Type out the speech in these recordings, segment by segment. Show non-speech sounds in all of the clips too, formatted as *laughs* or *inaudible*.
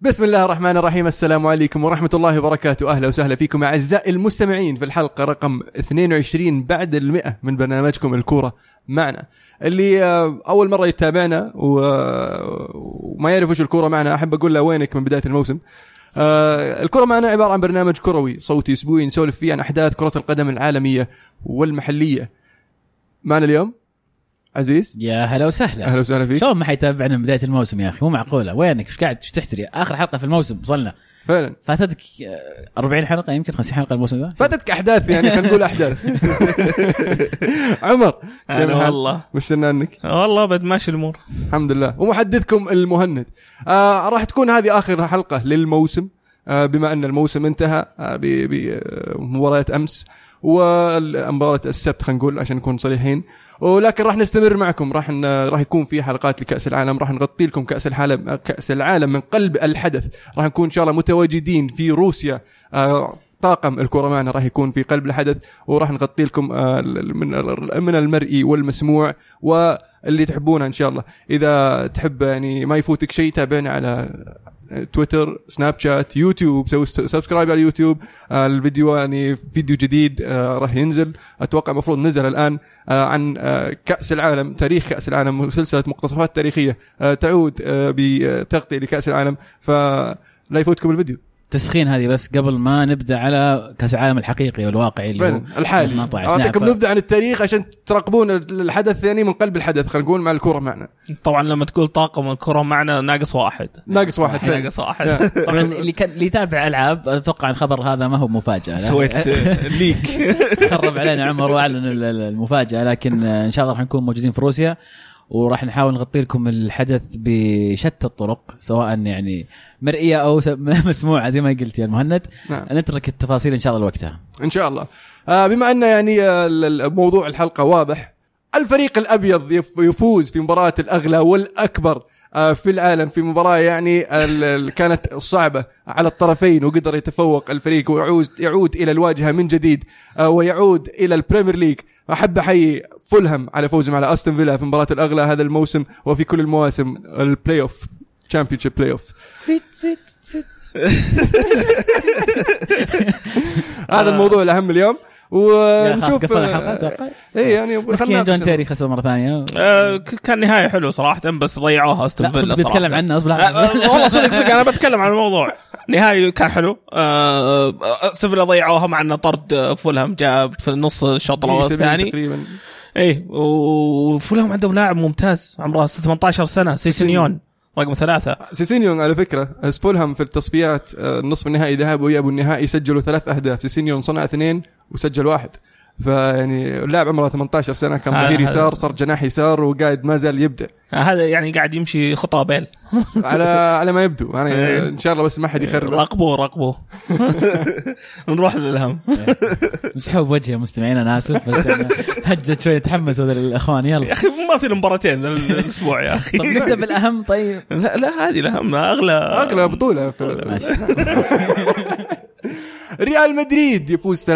بسم الله الرحمن الرحيم. السلام عليكم ورحمة الله وبركاته. أهلا وسهلا فيكم أعزائي المستمعين في الحلقة رقم 22 بعد المئة من برنامجكم الكورة معنا. اللي آه، أول مرة يتابعنا آه، وما يعرف وش الكورة معنا أحب أقول له وينك من بداية الموسم. آه، الكرة معنا عبارة عن برنامج كروي صوتي أسبوعي نسولف فيه عن أحداث كرة القدم العالمية والمحلية. معنا اليوم؟ عزيز؟ يا هلا وسهلا. أهلا وسهلا فيك. شلون ما حيتابعنا من بداية الموسم يا أخي؟ مو معقولة. وينك؟ إيش قاعد؟ إيش تحتري؟ آخر حلقة في الموسم وصلنا. فعلا. فاتتك آه، 40 حلقة يمكن؟ 50 حلقة الموسم ذا فاتتك أحداث يعني خلينا نقول أحداث. *laughs* عمر الحال؟ والله. وش عنك؟ والله بد ماشي الأمور. الحمد لله. ومحدثكم المهند. آه راح تكون هذه آخر حلقة للموسم. آه بما أن الموسم انتهى آه بمباريات أمس. ومباراة السبت خلينا نقول عشان نكون صريحين. ولكن راح نستمر معكم. راح. راح يكون في حلقات لكأس العالم. راح نغطي لكم كأس العالم كأس العالم من قلب الحدث. راح نكون إن شاء الله متواجدين في روسيا. آه طاقم الكرة معنا راح يكون في قلب الحدث. وراح نغطي لكم آه، من من المرئي والمسموع واللي تحبونه إن شاء الله. إذا تحب يعني ما يفوتك شيء تابعنا على تويتر سناب شات يوتيوب سوي subscribe على اليوتيوب آه، الفيديو يعني فيديو جديد آه، راح ينزل. أتوقع المفروض نزل الآن آه، عن كأس العالم تاريخ كأس العالم سلسله مقتطفات تاريخية. تعود بتغطية لكأس العالم. فلا يفوتكم الفيديو. تسخين هذه بس قبل ما نبدأ على كأس العالم الحقيقي والواقعي اللي هو الحالي. 18 أعطيكم نعم، ف- نبدأ عن التاريخ عشان تراقبون الحدث الثاني من قلب الحدث خلينا نقول مع الكرة معنا. طبعا لما تقول طاقم الكرة معنا ناقص واحد. ناقص واحد ناقص واحد. *laughs* طبعا اللي كان اللي يتابع ألعاب أتوقع الخبر هذا ما هو مفاجأة. سويت *laughs* ليك. خرب علينا عمر وأعلن ال- ال- المفاجأة لكن آه، إن شاء الله راح نكون موجودين في روسيا. وراح نحاول نغطي لكم الحدث بشتى الطرق سواء يعني مرئية أو *laughs* مسموعة زي ما قلت يا المهند. نعم. نترك التفاصيل إن شاء الله لوقتها. إن شاء الله. آه بما أن يعني آه، موضوع الحلقة واضح الفريق الأبيض يف- يفوز في مباراة الأغلى والأكبر في العالم في مباراة يعني كانت صعبة على الطرفين وقدر يتفوق الفريق ويعود يعود إلى الواجهة من جديد آه، ويعود إلى ال Premier League. أحب أحيي فولهام على فوزهم على أستون فيلا في مباراة الأغلى هذا الموسم وفي كل المواسم ال play-off Championship play-off هذا الموضوع الأهم اليوم. ونشوف قفل الحلقة أتوقع. اي يعني مسكين جون. تيري خسر مرة ثانية. آه، كان نهاية حلوة صراحة بس ضيعوها أستون لا فيلا. بيتكلم عنه أصبر. آه، والله صدق صدق أنا بتكلم عن الموضوع. نهاية كان حلو. آه، آه، استون فيلا ضيعوها مع إنه طرد آه، فولهام جاء في نص الشوط سبيل والثاني تقريبا. اي وفولهام عندهم لاعب ممتاز عمره 18 سنة سيسينيون. رقم ثلاثة. سيسينيون على فكرة بس فولهام في التصفيات آه، النصف النهائي ذهبوا ويابوا النهائي سجلوا ثلاث أهداف. سيسينيون صنع اثنين وسجل واحد. فيعني اللاعب عمره 18 سنة كان ظهير يسار صار جناح يسار وقاعد ما زال يبدع آه، هذا يعني قاعد يمشي خطى بيل. *laughs* على على ما يبدو. يعني إيه. إن شاء الله بس ما حد يخرب. راقبوه راقبوه *laughs* نروح للهم. *laughs* مسحوب بوجهي يا مستمعين أنا آسف بس هجت شوية تحمسوا الأخوان. يا يلا أخي ما في مباراتين الأسبوع يا أخي. طب نبدا بالأهم طيب. لا لا هذه الأهم اغلى أغلى بطولة. في ماشي. ريال مدريد يفوز 3-1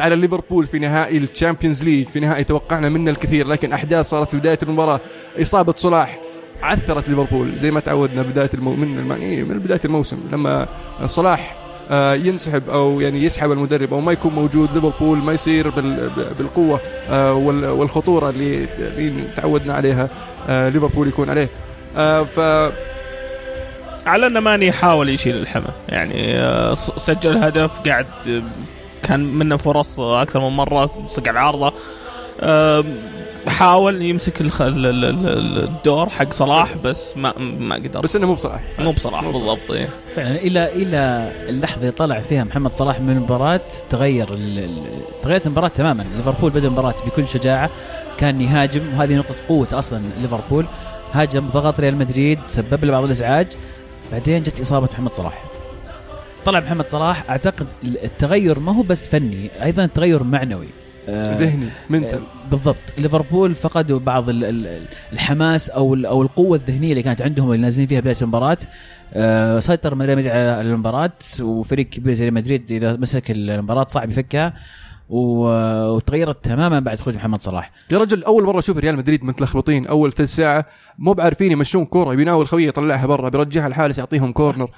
على ليفربول في نهائي ال Champions League. في نهائي توقعنا منه الكثير لكن أحداث صارت في بداية المباراة. إصابة صلاح عثرت ليفربول زي ما تعودنا بداية المو... من الم... إيه، من بداية الموسم لما صلاح آه، ينسحب أو يعني يسحب المدرب أو ما يكون موجود ليفربول ما يصير بال... بالقوة آه، وال... والخطورة اللي تعودنا عليها آه، ليفربول يكون عليه. ف على ان ماني يحاول يشيل الحمى يعني آه، سجل هدف قاعد آه، كان منه فرص أكثر من مرة صقع العارضه آه، حاول يمسك الخ- ال- ال- ال- الدور حق صلاح بس ما ما قدر. بس إنه مو بصلاح. مو بصراحة. بالضبط إيه. فعلا إلى إلى اللحظة اللي طلع فيها محمد صلاح من المباراة تغير تغيرت المباراة تماما. ليفربول بدأ المباراة بكل شجاعة. كان يهاجم وهذه نقطة قوة أصلا ليفربول. هاجم ضغط ريال مدريد سبب له بعض الإزعاج. بعدين جت إصابة محمد صلاح. طلع محمد صلاح أعتقد التغير ما هو بس فني أيضا التغير معنوي. آه، ذهني منتل بالضبط. ليفربول فقدوا بعض ال- ال- الحماس أو أو القوة الذهنية اللي كانت عندهم اللي نازلين فيها بداية المباراة. آه، سيطر ريال مدريد على المباراة وفريق كبير زي مدريد إذا مسك المباراة صعب يفكها. وتغيرت تماما بعد خروج محمد صلاح. يا رجل أول مرة أشوف ريال مدريد متلخبطين أول ثلث ساعة. مو بعارفين يمشون كورة بيناول خويه يطلعها برا بيرجعها الحارس يعطيهم corner.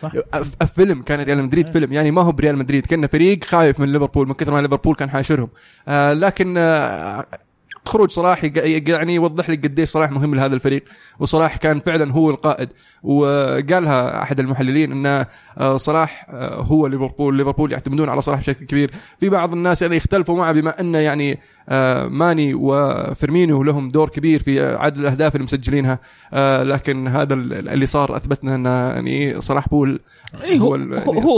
فيلم كان ريال مدريد فيلم. يعني ما هو بريال مدريد كنا فريق خايف من ليفربول من كثر ما ليفربول كان حاشرهم. آه لكن آه خروج صلاح يعني يوضح لك قديش صلاح مهم لهذا الفريق. وصلاح كان فعلا هو القائد. وقالها أحد المحللين إن آه، صلاح آه، هو ليفربول. ليفربول يعتمدون على صلاح بشكل كبير. في بعض الناس يعني يختلفوا معه بما إنه يعني ماني وفيرمينو لهم دور كبير في عدد الأهداف اللي مسجلينها. آه، لكن هذا ال- اللي صار أثبتنا أن يعني صلاح بول اي هو هو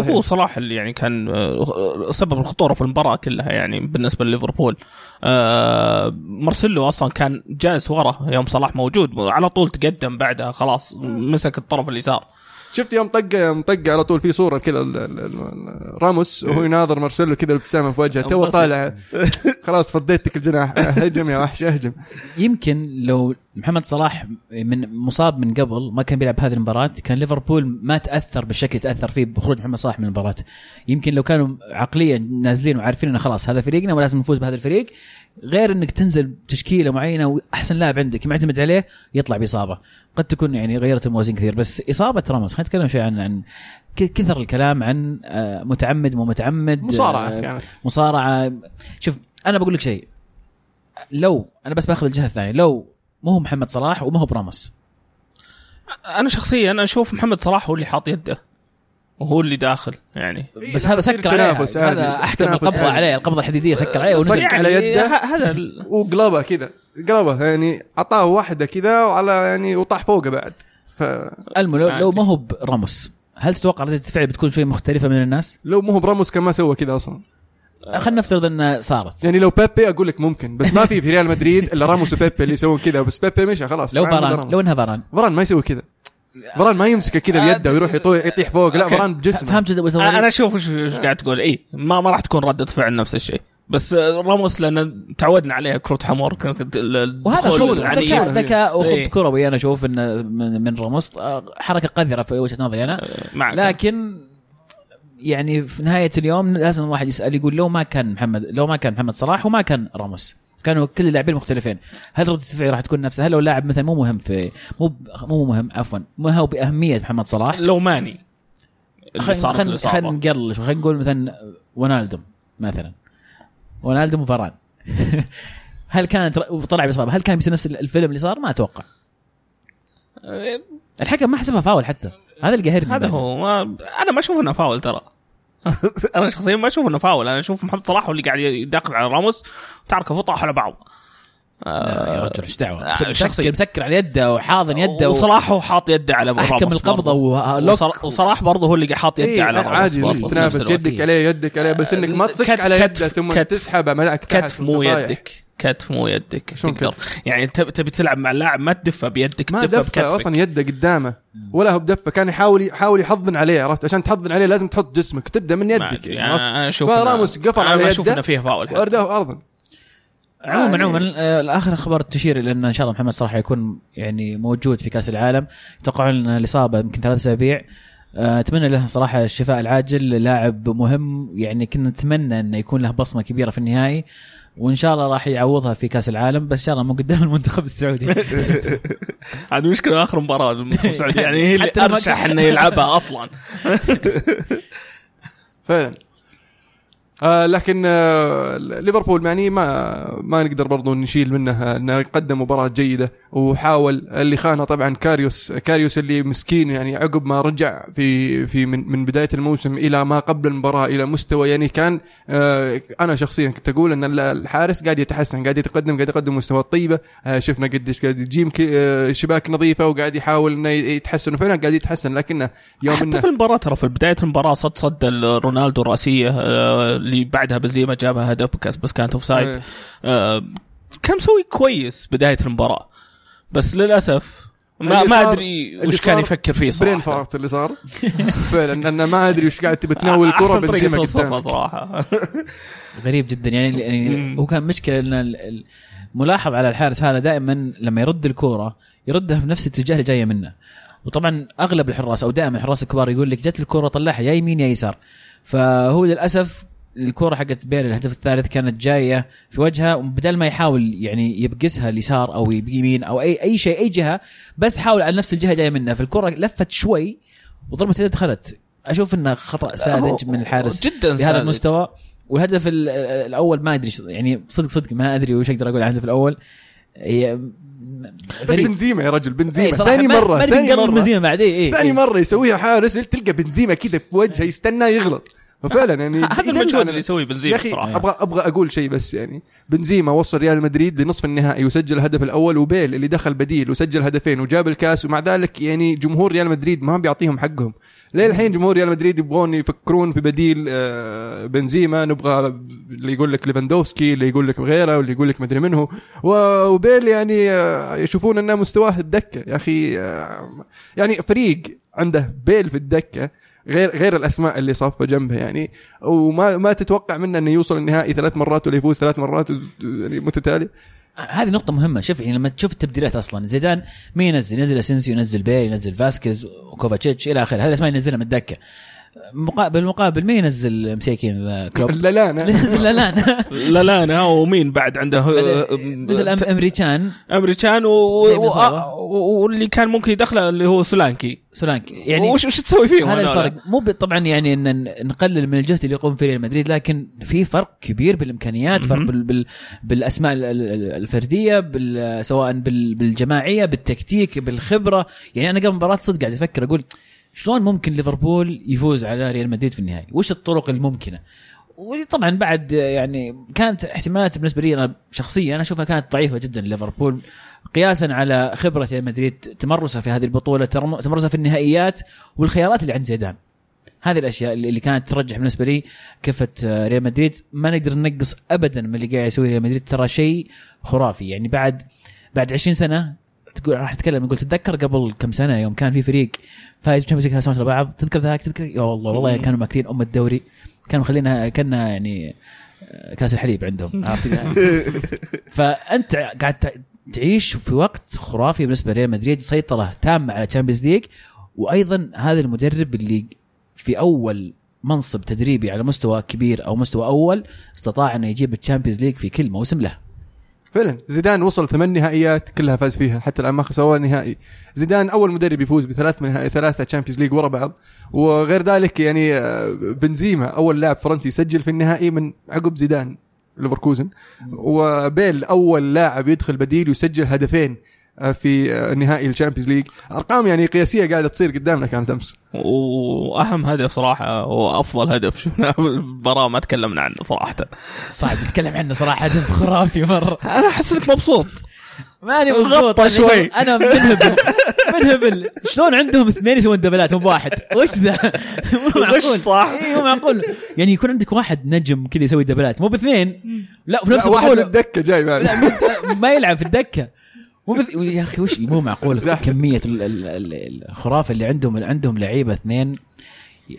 يعني هو, صلاح اللي يعني كان آه، سبب الخطورة في المباراة كلها يعني بالنسبة لليفربول. آه، مارسيلو أصلا كان جالس ورا يوم صلاح موجود على طول تقدم بعدها خلاص مسك الطرف اليسار. شفت يوم طق مطق على طول في صورة كذا ال- ال- ال- راموس وهو يناظر مارسيلو كذا الابتسامه في وجهه تو. طالع. *laughs* خلاص فضيتك الجناح. هجم يا وحش اهجم. يمكن لو محمد صلاح من مصاب من قبل ما كان بيلعب هذه المباراة كان ليفربول ما تأثر بالشكل اللي تأثر فيه بخروج محمد صلاح من المباراة. يمكن لو كانوا عقليا نازلين وعارفين إنه خلاص هذا فريقنا ولازم نفوز بهذا الفريق غير إنك تنزل تشكيلة معينة وأحسن لاعب عندك معتمد عليه يطلع بإصابة. قد تكون يعني غيرت الموازين كثير بس إصابة راموس خلينا نتكلم شوي عن عن كثر الكلام عن آه، متعمد مو متعمد مصارعة آه، كانت. مصارعة. شوف أنا بقول لك شيء. لو أنا بس بأخذ الجهة الثانية. لو مو هو محمد صلاح وما هو براموس. أنا شخصيا أنا أشوف محمد صلاح هو اللي حاط يده. وهو اللي داخل يعني. بس إيه، هذا يصير سكر عليه. هذا أحكم القبضة. عليه. القبضة الحديدية سكر عليه ونزل على يعني يده. ه- هذا ال- وقلبه كذا. قلبه يعني أعطاه واحدة كذا وعلى يعني وطاح فوقه بعد. ف المو لو, لو. ما هو براموس هل تتوقع ردة الفعل بتكون شوي مختلفة من الناس؟ لو مو هو براموس كان ما سوى كذا أصلا خلينا نفترض إنها صارت يعني لو بيبي أقول لك ممكن بس ما في في ريال مدريد إلا راموس وبيبي اللي يسوون كذا بس بيبي مشى خلاص لو ما فاران. لو إنها فاران فران ما يسوي كذا فران ما يمسكه كذا بيده ويروح يطيح فوق لا. فران بجسمه فهمت أنا؟ أشوف إيش إيش قاعد تقول اي ما ما راح تكون رده فعل نفس الشيء بس آه، راموس لأن تعودنا عليه كرة حمر كانت وهذا العنيف. ذكاء ذكاء. وخبط كروي أنا أشوف انه من, من راموس آه، حركة قذرة في وجهة نظري أنا. معك. لكن يعني في نهاية اليوم لازم الواحد يسأل يقول لو ما كان محمد لو ما كان محمد صلاح وما كان راموس. كانوا كل اللاعبين مختلفين. هل ردة الفعل راح تكون نفسها؟ هل لو لاعب مثلا مو مهم في مو مو مهم عفوا ما هو بأهمية محمد صلاح؟ لو ماني. خلينا نقلل شوي. خلينا نقول مثلا ونالدم مثلا. ونالدم وفران *laughs* هل كانت وطلع بإصابة هل كان بيصير نفس الفيلم اللي صار؟ ما أتوقع. آه، الحكم ما حسبها فاول حتى. هذا اللي قاهرني هذا هو. ما أنا ما أشوف إنه فاول ترى. *laughs* أنا شخصيا ما أشوف إنه فاول. أنا أشوف محمد صلاح هو اللي قاعد يداخل على راموس وتعركه وطاح على بعض. لا يا رجل إيش دعوة آه، مسكر شخصي. مسكر على يده وحاضن يده وصلاح هو حاط يده على راموس القبضة. ولوك وصلاح- برضه هو اللي حاط يده إيه على راموس عادي تنافس. يدك عليه يدك عليه بس إنك ما تصك كتف- على يده ثم كتف- تسحبه معك كتف مو. يدك كتف مو يدك شلون كتف؟ يعني تب- تبي تلعب مع اللاعب ما تدفه بيدك ما تدفه دفه بكتفك أصلا يده قدامه ولا هو بدفه كان يحاول يحاول يحضن عليه عرفت عشان تحضن عليه لازم تحط جسمك تبدأ من يدك يعني؟ أنا أنا أشوف فراموس إنه- قفل أنا على ما أشوف يده إنه فيها فاول. وارداه ارضا عموما. عموما آه، الآخر أخبار تشير إلى إن إن شاء الله محمد صلاح يكون يعني موجود في كأس العالم. يتوقعون إن الإصابة يمكن ثلاث أسابيع. آه، أتمنى له صراحة الشفاء العاجل لاعب مهم. يعني كنا نتمنى إنه يكون له بصمة كبيرة في النهائي. وإن شاء الله راح يعوضها في كأس العالم. بس إن شاء الله مو قدام المنتخب السعودي. *laughs* هذه مشكلة آخر مباراة للمنتخب السعودي. يعني هي اللي أرشح إنه يلعبها أصلا. *laughs* *laughs* فعلا. آه لكن آه ليفربول يعني ما ما نقدر برضو نشيل منه إنه قدم مباراة جيدة وحاول اللي خانه طبعا كاريوس كاريوس اللي مسكين يعني عقب ما رجع في في من من بداية الموسم إلى ما قبل المباراة إلى مستوى يعني كان آه أنا شخصيا كنت أقول إن الحارس قاعد يتحسن قاعد يتقدم قاعد يقدم مستوى طيبة آه شفنا قديش قاعد يجيم ك- آه شباك نظيفة وقاعد يحاول إنه يتحسن وفعلا قاعد يتحسن لكنه يوم حتى إنه في المباراة ترى في بداية المباراة صد صد رونالدو الراسيه آه، اللي بعدها بنزيما جابها هدف بس بس كانت offside. آه، كان مسوي كويس بداية المباراة. بس للأسف ما ما أدري وش كان يفكر فيه برين صراحة. فارت اللي صار. *laughs* فعلا لأنه ما أدري وش قاعد تبي تناول الكرة بنزيما قدامك. صراحة. *laughs* غريب جدا. يعني, يعني. هو كان مشكلة إن ال- ال- ملاحظ على الحارس هذا دائما لما يرد الكوره يردها في نفس الاتجاه اللي جاية منه. وطبعا أغلب الحراس أو دائما الحراس الكبار يقول لك جت الكوره طلعها يا يمين يا يسار. فهو للأسف الكره حقت بيل الهدف الثالث كانت جاية في وجهه وبدل ما يحاول يعني يبقسها اليسار أو يمين أو اي أي شيء أي جهة بس حاول على نفس الجهة جاية منها. فالكره لفت شوي وضربت يد دخلت. أشوف إنه خطأ ساذج من الحارس جدا بهذا. المستوى. والهدف ال- الأول ما أدري يعني صدق صدق ما أدري وش أقدر أقول عن الهدف الأول. هي بس بنزيما يا رجل بنزيما. إيه ثاني مرة ثاني مرة. بنزيما بعد اي ثاني اي مرة يسويها حارس تلقى بنزيما كذا في وجهه يستناه يغلط. ففعلا يعني *laughs* هذا المجهود اللي يسويه بنزيما صراحة. أبغى أبغى أقول شيء بس يعني. بنزيما وصل ريال مدريد لنصف النهائي وسجل الهدف الأول وبيل اللي دخل بديل وسجل هدفين وجاب الكاس ومع ذلك يعني جمهور ريال مدريد ما بيعطيهم حقهم. ليه الحين جمهور ريال مدريد يبغون يفكرون في بديل آه، بنزيما. نبغى اللي يقول لك ليفاندوفسكي اللي يقول لك غيره واللي يقول لك مدري منه. وبيل يعني آه، يشوفون إنه مستواه الدكة. يا أخي آه، يعني فريق عنده بيل في الدكة. غير غير الأسماء اللي صافة جنبه يعني. وما ما تتوقع منه إنه يوصل النهائي ثلاث مرات ولا يفوز ثلاث مرات يعني متتالي. هذه نقطة مهمة. شوف يعني لما تشوف التبديلات أصلا زيدان مين ينزل؟ ينزل أسينسيو ينزل بيل ينزل فاسكيز وكوفاتشيتش إلى آخره. هذه الأسماء ينزلها من الدكة. بالمقابل مين ينزل مساكين ذا كلوب؟ لا لا أنا ينزل لالان لا. لا أنا ومين بعد عنده؟ نزل إم- إمري كان. إمري كان. و... واللي كان ممكن يدخله اللي هو سولانكي. سولانكي. يعني وش وش تسوي فيهم هذا؟ الفرق. مو طبعا يعني ان نقلل من الجهد اللي يقوم فيه ريال مدريد لكن في فرق كبير بالإمكانيات فرق مهم. بال بال بالأسماء ال- ال- الفردية بال سواء بال بالجماعية بالتكتيك بالخبرة. يعني أنا قبل المباراة صدق قاعد أفكر أقول شلون ممكن ليفربول يفوز على ريال مدريد في النهائي؟ وش الطرق الممكنة؟ وطبعا بعد يعني كانت احتمالات بالنسبة لي أنا شخصيا أنا أشوفها كانت ضعيفة جدا ليفربول قياسا على خبرة ريال مدريد تمرسها في هذه البطولة تمرسها في النهائيات والخيارات اللي عند زيدان. هذه الأشياء اللي كانت ترجح بالنسبة لي كفة ريال مدريد. ما نقدر ننقص ابدا من اللي قاعد يسويه ريال مدريد ترى شيء خرافي. يعني بعد بعد 20 سنة تقول راح أتكلم نقول تتذكر قبل كم سنة يوم كان في فريق فايز ب Champions League ثلاث سنوات بعض تذكر ذاك؟ تذكر؟ يا والله والله كانوا مأكلين أم الدوري كانوا مخلينا كنا يعني آه، كأس الحليب عندهم *laughs* عرفت فأنت قاعد تع- تعيش في وقت خرافي بالنسبة لريال مدريد سيطرة تامة على Champions League وأيضا هذا المدرب اللي في أول منصب تدريبي على مستوى كبير أو مستوى أول استطاع إنه يجيب ال Champions League في كل موسم له. فعلا. زيدان وصل ثمان نهائيات كلها فاز فيها. حتى الآن ما خسر ولا نهائي. زيدان أول مدرب يفوز بثلاث من ثلاثة Champions League ورا بعض. وغير ذلك يعني آه، بنزيما أول لاعب فرنسي يسجل في النهائي من عقب زيدان ليفركوزن. وبيل أول لاعب يدخل بديل ويسجل هدفين في آه، نهائي ال Champions League. أرقام يعني قياسية قاعدة تصير قدامنا كانت امس وأهم هدف صراحة وأفضل هدف شفناه بالمباراه ما تكلمنا عنه صراحة. صعب نتكلم عنه صراحة هدف خرافي مرة. أنا أحس إنك مبسوط. ماني مبسوط. شوي. أنا منهبل منهبل شلون عندهم اثنين يسوون دبلات؟ مو بواحد وش ذا؟ مو معقول. صح. اي مو معقول. يعني يكون عندك واحد نجم كذا يسوي دبلات مو باثنين. لا في نفس لا، واحد الدكه جاي لا ما يلعب في الدكة. مو. يا أخي وش مو معقول. *laughs* كمية ال- ال- ال- الخرافة اللي عندهم عندهم لعيبة اثنين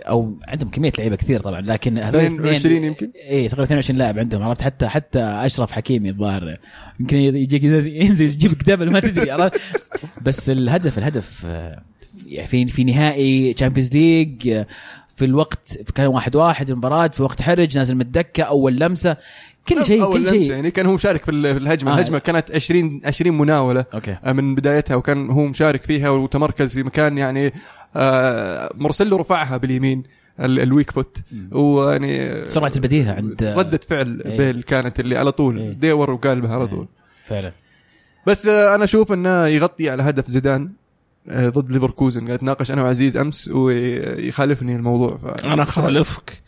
أو عندهم كمية لعيبة كثير طبعا لكن هذول 22 يمكن اي تقريبا 22 لاعب عندهم عرفت حتى حتى أشرف حكيمي الظاهر يمكن يجيك ينزل يجيبك double ما تدري عرفت بس الهدف الهدف يعني في في نهائي Champions League في الوقت كان واحد واحد المباراة في وقت حرج نازل من الدكة أول لمسة كل شيء أول كل شيء. يعني كان هو مشارك في ال- في الهجمة. آه. الهجمة كانت 20 20 مناولة okay. آه، من بدايتها وكان هو مشارك فيها وتمركز في مكان يعني آه، مرسلو رفعها باليمين ال- ال weak foot. ويعني سرعة البديهة عند ردة فعل إيه. بيل كانت اللي على طول إيه. ديور وقالبها على طول. فعلا. بس آه، أنا أشوف إنه يغطي على هدف زيدان آه، ضد ليفركوزن. قاعد اتناقش أنا وعزيز أمس ويخالفني الموضوع. ف... أنا خالفك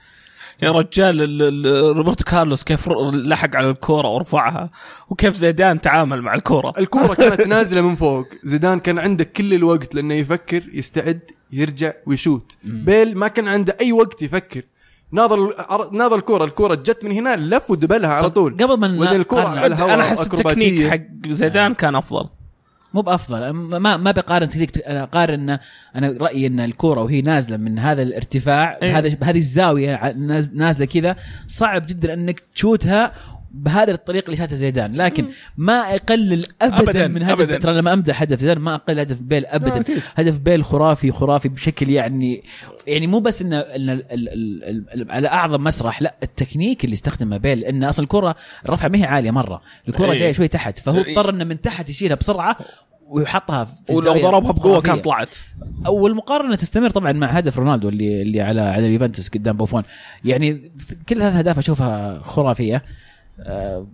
يا رجال ال- ال- روبرتو كارلوس كيف لحق على الكورة ورفعها وكيف زيدان تعامل مع الكورة. الكورة *laughs* كانت نازلة من فوق. زيدان كان عنده كل الوقت لأنه يفكر يستعد يرجع ويشوت. بيل ما كان عنده أي وقت يفكر. ناظر ناظر الكورة. الكورة جت من هنا لف ودبلها على طول. قبل ما الكرة على الهواء أنا أحس. التكنيك حق زيدان كان أفضل. مو بأفضل ما ما بقارن تكتيك أنا أقارن أنا رأيي إن الكورة وهي نازلة من هذا الارتفاع إيه. بهذا بهذه الزاوية نازلة كذا صعب جدا إنك تشوتها بهذه الطريقة اللي شاتها زيدان لكن ما يقلل ابدا, أبداً، من هدف أبداً. ترى لما أمدح هدف زيدان ما أقل هدف بيل ابدا. هدف بيل خرافي خرافي بشكل يعني يعني مو بس انه إن ال- ال- ال- ال- على أعظم مسرح لا التكنيك اللي استخدمه بيل إن أصلا الكرة الرفعه ما هي عالية مرة الكرة إيه. جاية شوي تحت فهو إيه. اضطر إنه من تحت يشيلها بسرعة ويحطها في ولو الزاوية ضربها بقوة. كان طلعت والمقارنة تستمر طبعا مع هدف رونالدو اللي اللي على على اليوفنتوس قدام بوفون يعني كل هذه الاهداف أشوفها خرافية آه،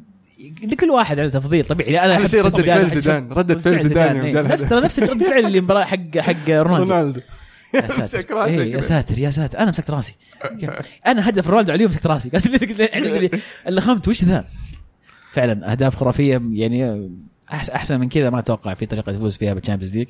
لكل واحد عنده تفضيل طبيعي. أنا أحلى شيء زيدان، فعل زيدان ردة رد فعل زيدان يوم إيه. نفس. ترى *laughs* نفس رد الفعل اللي مباراة حق حق رونالدو. رونالدو. يا ساتر. إيه، يا. ساتر يا ساتر. أنا مسكت راسي. أنا هدف رونالدو عليهم مسكت راسي. قلت اللي خمت وش ذا؟ فعلا أهداف خرافية يعني أحسن من كذا ما أتوقع في طريقة يفوز فيها بال Champions League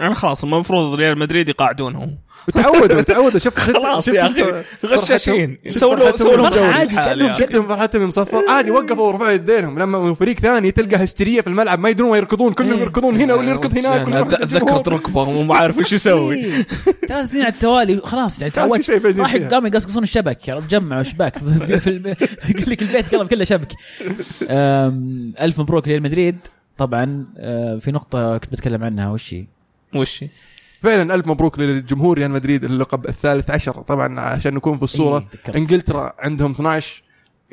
يعني خلاص المفروض ريال مدريد يقاعدونهم. وتعودوا تعودوا شوف *laughs* شفت خلاص يا أخي غشاشين. سووا لهم عادي أخي. شفتهم فرحتهم يوم صفر. عادي وقفوا ورفعوا يدينهم. لما فريق ثاني تلقى هستيرية في الملعب ما يدرون وين يركضون كلهم يركضون هنا واللي يركض هناك واللي يروح أتذكر. ركبه وما عارف إيش يسوي. إيه. *laughs* ثلاث سنين على التوالي خلاص يعني تعودت راح. قاموا يقصقصون الشبك يعني جمعوا شباك يقول لك البيت قلب كله شبك. ألف مبروك ريال مدريد. طبعا أه، في نقطة كنت بتكلم عنها وش هي؟ وش فعلا ألف مبروك للجمهور ريال مدريد اللقب الثالث عشر طبعا عشان نكون في الصورة إيه،. إنجلترا عندهم 12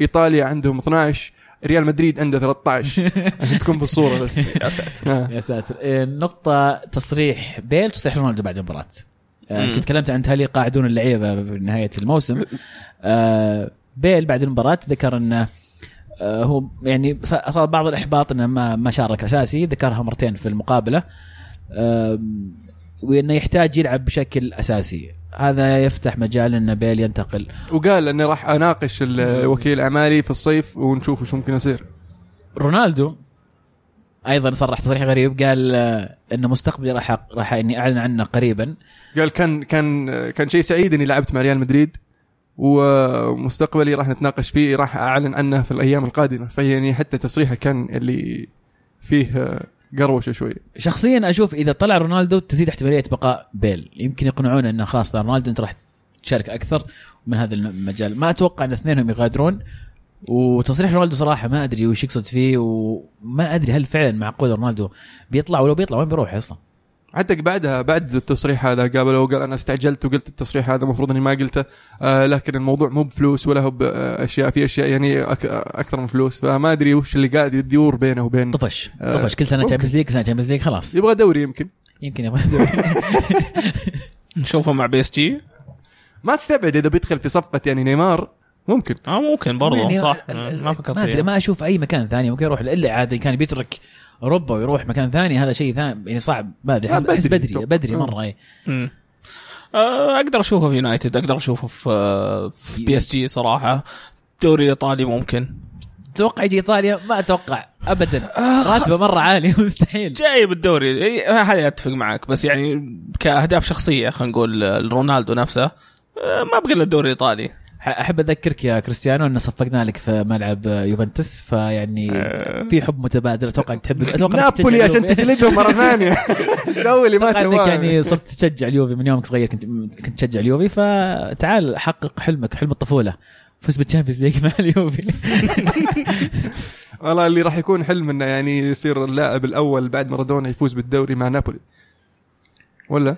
إيطاليا عندهم 12 ريال مدريد عنده 13 *laughs* عشان تكون في الصورة بس *laughs* يا ساتر آه. يا ساتر إيه، نقطة تصريح بيل تصريح رونالدو بعد المباراة آه،. كنت تكلمت عن هل يقاعدون اللعيبة في نهاية الموسم آه، بيل بعد المباراة ذكر أنه آه، هو يعني اصاب بعض الإحباط إنه ما ما شارك أساسي ذكرها مرتين في المقابلة. آم، وإنه يحتاج يلعب بشكل أساسي. هذا يفتح مجال ان بيل ينتقل. وقال إني راح أناقش الوكيل أعمالي في الصيف ونشوف وش ممكن يصير. رونالدو أيضا صرح تصريح غريب قال آه، إن مستقبلي راح راح إني أعلن عنه قريبا. قال كان كان كان شيء سعيد إني لعبت مع ريال مدريد. ومستقبلي راح نتناقش فيه راح أعلن عنه في الأيام القادمة. فيعني حتى تصريحه كان اللي فيه قروشة شوي شخصيا أشوف إذا طلع رونالدو تزيد احتمالية بقاء بيل. يمكن يقنعونه إنه خلاص لا رونالدو أنت راح تشارك أكثر من هذا المجال. ما أتوقع إن اثنينهم يغادرون. وتصريح رونالدو صراحة ما أدري وش يقصد فيه وما أدري هل فعلا معقول رونالدو بيطلع ولو بيطلع وين بيروح أصلا؟ حتى بعدها بعد التصريح هذا قابله وقال أنا استعجلت وقلت التصريح هذا المفروض إني ما قلته آه لكن الموضوع مو بفلوس ولا هو بأشياء في أشياء يعني أك أكثر من فلوس فما أدري وش اللي قاعد يدور بينه وبين طفش آه، طفش كل سنة. Champions League سنة Champions League خلاص. يبغى دوري يمكن. يمكن يبغى *laughs* دوري. نشوفه مع PSG. ما تستبعد إذا بيدخل في صفقة يعني نيمار ممكن. آه ممكن برضه يعني صح. ما فكرت ما أدري ما أشوف أي مكان ثاني ممكن يروح الا عادي كان بيترك أوروبا ويروح مكان ثاني هذا شيء ثاني. يعني صعب. ما ادري آه، أحس بدري. بدري بدري آه. مرة اي. آه، أقدر أشوفه في يونايتد أقدر أشوفه في آه، في PSG صراحة. دوري إيطالي ممكن. تتوقع يجي إيطاليا؟ ما أتوقع ابدا. راتبه مرة عالي *laughs* مستحيل. جاي بالدوري إي، هذه أتفق معك. بس يعني كأهداف شخصية خلينا نقول آه، رونالدو نفسه آه، ما بقى إلا الدوري الإيطالي. أحب أذكرك يا كريستيانو أن صفقنا لك في ملعب يوفنتوس فيعني في حب متبادل. أتوقع انك تحب أتوقع نابولي عشان. تجلدهم *laughs* مرة ثانية. سوي اللي ما أتوقع أنك سواه يعني صرت تشجع اليوفي من يومك صغير كنت كنت تشجع اليوفي فتعال حقق حلمك حلم الطفولة. فوز بال Champions League مع اليوفي. *laughs* والله اللي راح يكون حلم إنه يعني يصير اللاعب الأول بعد مارادونا يفوز بالدوري مع نابولي. ولا؟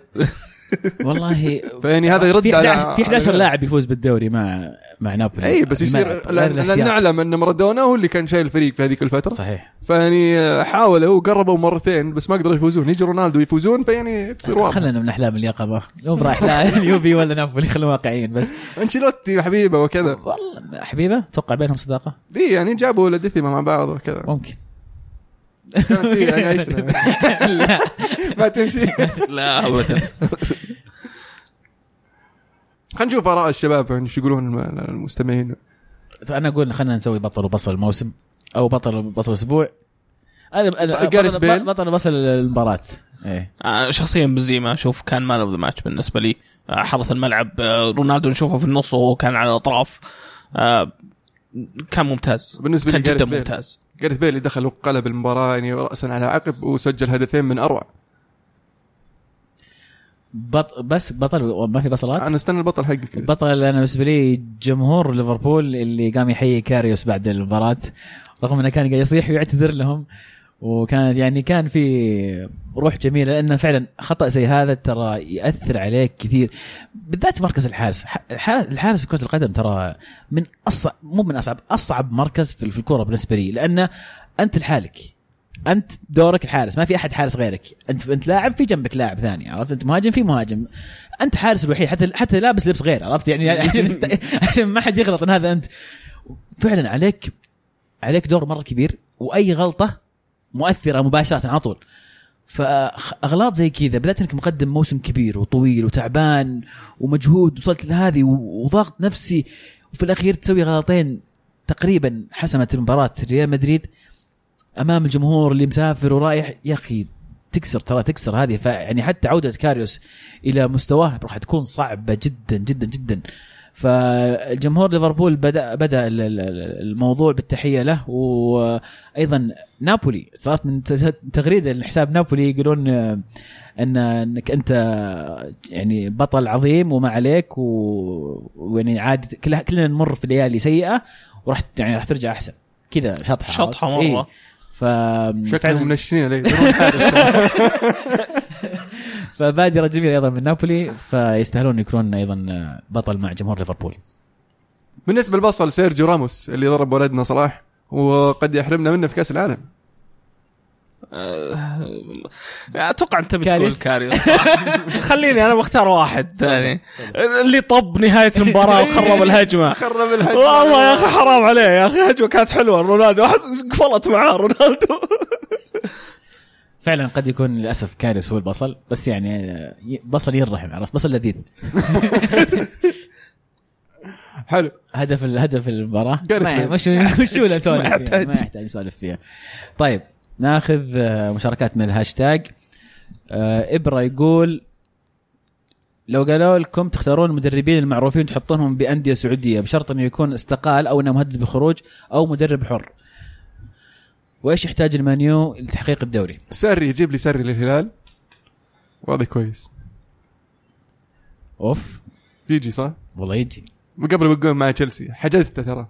والله فيعني هذا يرد في على 11 في 11 لاعب يفوز بالدوري مع مع نابولي. اي بس يصير الملعب، غير لأن. نعلم أن مارادونا هو اللي كان شايل الفريق في هذيك الفترة. صحيح. فيعني حاولوا وقربوا مرتين بس ما قدروا يفوزون. يجي رونالدو يفوزون فيعني تصير واضحه خلينا من أحلام اليقظة. مو برايح لا *laughs* اليوفي ولا نابولي خلينا واقعيين بس. أنشيلوتي وحبيبه وكذا. والله حبيبه؟ أتوقع بينهم صداقة؟ دي يعني جابوا La Décima مع بعض وكذا. ممكن. يعني عشنا *laughs* ما تمشي. لا ابدا. خلينا نشوف آراء الشباب يعني إيش يقولون الم- المستمعين. فأنا أقول خلينا نسوي بطل وبصل الموسم أو بطل وبصل الأسبوع أنا أنا جاريث بطل؟ بطل وبصل المباراة. إيه. آه، شخصيا بنزيما أشوف كان man of the match بالنسبة لي. آه، حرث الملعب آه، رونالدو نشوفه في النص وهو كان على الأطراف. كان ممتاز. بالنسبة كان جدا. ممتاز. جاريث بيل اللي دخل وقلب المباراة يعني راسا على عقب وسجل هدفين من أروع. بط بس بطل ما في بصلات أنا استنى البطل حقك. البطل أنا بالنسبة لي جمهور ليفربول اللي قام يحيي كاريوس بعد المباراة رغم إنه كان قاعد يصيح ويعتذر لهم. وكانت يعني كان في روح جميلة لأنه فعلا خطأ زي هذا ترى يأثر عليك كثير. بالذات مركز الحارس. الحارس في كرة القدم ترى من اصعب مو من أصعب أصعب مركز في في الكورة بالنسبة لي لأنه أنت لحالك. أنت دورك الحارس ما في أحد حارس غيرك. أنت أنت لاعب في جنبك لاعب ثاني عرفت؟ أنت مهاجم في مهاجم. أنت حارس الوحيد حتى حتى لابس لبس غير عرفت؟ يعني *laughs* عشان عشان ما حد يغلط إن هذا أنت. فعلا عليك عليك دور مرة كبير وأي غلطة مؤثرة مباشرة على طول. فأغلاط زي كذا بالذات إنك مقدم موسم كبير وطويل وتعبان ومجهود وصلت لهذه وضغط نفسي. وفي الأخير تسوي غلطين تقريبا حسمت المباراة ريال مدريد أمام الجمهور اللي مسافر ورايح يا أخي تكسر ترى تكسر هذه. فيعني حتى عودة كاريوس إلى مستواه راح تكون صعبة جدا جدا جدا. فالجمهور ليفربول بدا بدأ ال- ال- ال- الموضوع بالتحية له وأيضا نابولي صارت من تغريدة لحساب نابولي يقولون آه، ان إنك أنت يعني بطل عظيم وما عليك و- ويعني كلها كلنا نمر في ليالي سيئة وراح يعني راح ترجع أحسن كذا شطحة شطحة مرة إيه. ف شكلهم منشنين. *laughs* *laughs* فبادره جميله أيضا من نابولي فيستاهلون يكونون أيضا بطل مع جمهور ليفربول. بالنسبة للبصل سيرجيو راموس اللي ضرب ولدنا صلاح وقد يحرمنا منه في كأس العالم. آه، أتوقع أنت بتقول كاريوس. كاريوس *laughs* خليني أنا بختار واحد. ثاني. اللي طب نهاية المباراة وخرب *laughs* الهجمة. خرب الهجمة. والله يا أخي حرام عليه. يا أخي هجمة كانت حلوة. رونالدو أحس قفلت معاه رونالدو. فعلا قد يكون للأسف كاريوس هو البصل بس يعني آه، بصل يرحم عرفت؟ بصل لذيذ. *laughs* حلو. هدف هدف المباراة. مش مش ولا نسولف ما *laughs* فيها؟ يحتاج. ما يحتاج نسولف فيها. طيب ناخذ آه، مشاركات من الهاشتاج. آه، إبرة يقول لو قالوا لكم تختارون المدربين المعروفين تحطونهم بأندية سعودية بشرط أنه يكون استقال أو إنه مهدد بالخروج أو مدرب حر. وإيش يحتاج المانيو لتحقيق الدوري؟ ساري يجيب لي ساري للهلال. واضح كويس. أوف. يجي صح؟ والله يجي. قبل بقول مع تشيلسي. حجزته ترى.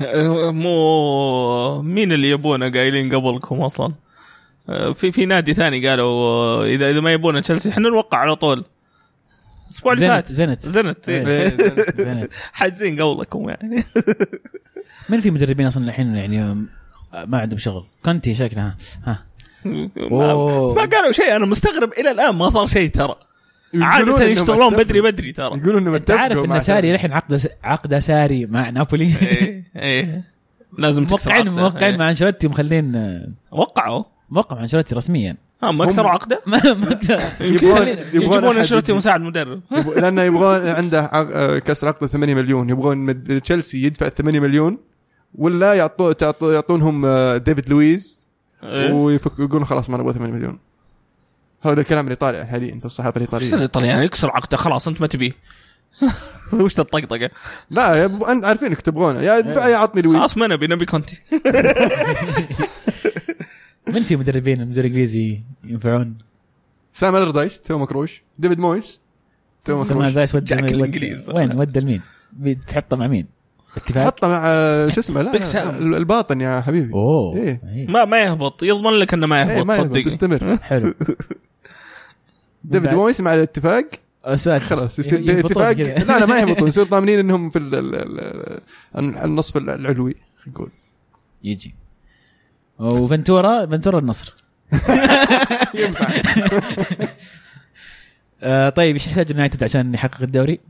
*laughs* مو مين اللي يبونه قايلين قبلكم أصلا؟ آه، في في نادي ثاني قالوا اذا إذا ما يبونه تشيلسي إحنا نوقع على طول. الأسبوع اللي زنت فات. زنت زنت زنت حاجزين قبلكم يعني. *laughs* من في مدربين أصلا الحين يعني ما عندهم شغل. كونتي شكلها. ها. ما, قالوا شيء. أنا مستغرب. إلى الآن ما صار شيء ترى. إنهم يشتغلون. بدري بدري ترى. يقولون إنهم أنت عارف إن ساري الحين عقده عقده ساري مع نابولي. إيه إيه. لازم موقعين. موقعين إيه. مع أنشيلوتي مخلين آه، وقعوا. موقع مع أنشيلوتي رسميا. ها ما كسروا عقده؟ *laughs* ما ما كسر. يبغون يجيبون أنشيلوتي يجي. مساعد مدرب. لأنه يبغون عنده آه، كسر عقده 8 مليون. يبغون مد- تشيلسي يدفع 8 مليون. ولا يعطو تعطو يعطونهم آه، ديفيد لويز إيه. ويفك يقولون خلاص ما نبغى 8 مليون. هذا الكلام اللي طالع حاليا في الصحافة شو الايطاليه الايطاليان يكسر عقده خلاص أنت ما تبيه. *laughs* وش الطقطقة؟ لا أنت عارفين إنك تبغونه. يا ادفع يا عطني لويز. خلاص ما نبي نبي كونتي. *laughs* من في مدربين المدرب الإنجليزي ينفعون؟ سام ألردايس تو مكروش ديفيد مويس تو مكروش دايس ودى جاك ودى-. وين؟ ودى لمين؟ بتحطه مع مين؟ اتفاق؟ حطه مع آه، شو اسمه لا لا،. الباطن يا حبيبي أوه إيه. إيه. ما ما يهبط يضمن لك إنه ما إيه، يهبط ما يهبط، صدقني تستمر *laughs* حلو ديفيد بعد- مويس مع الاتفاق. خلاص يصير يهبطون اتفاق كذا. لا لا ما يهبطون *laughs* يصير ضامنين إنهم في ال- ال- ال- النصف العلوي خلينا نقول يجي وفنتورا فنتورا النصر *laughs* ينفع آه طيب إيش يحتاج اليونايتد عشان يحقق الدوري؟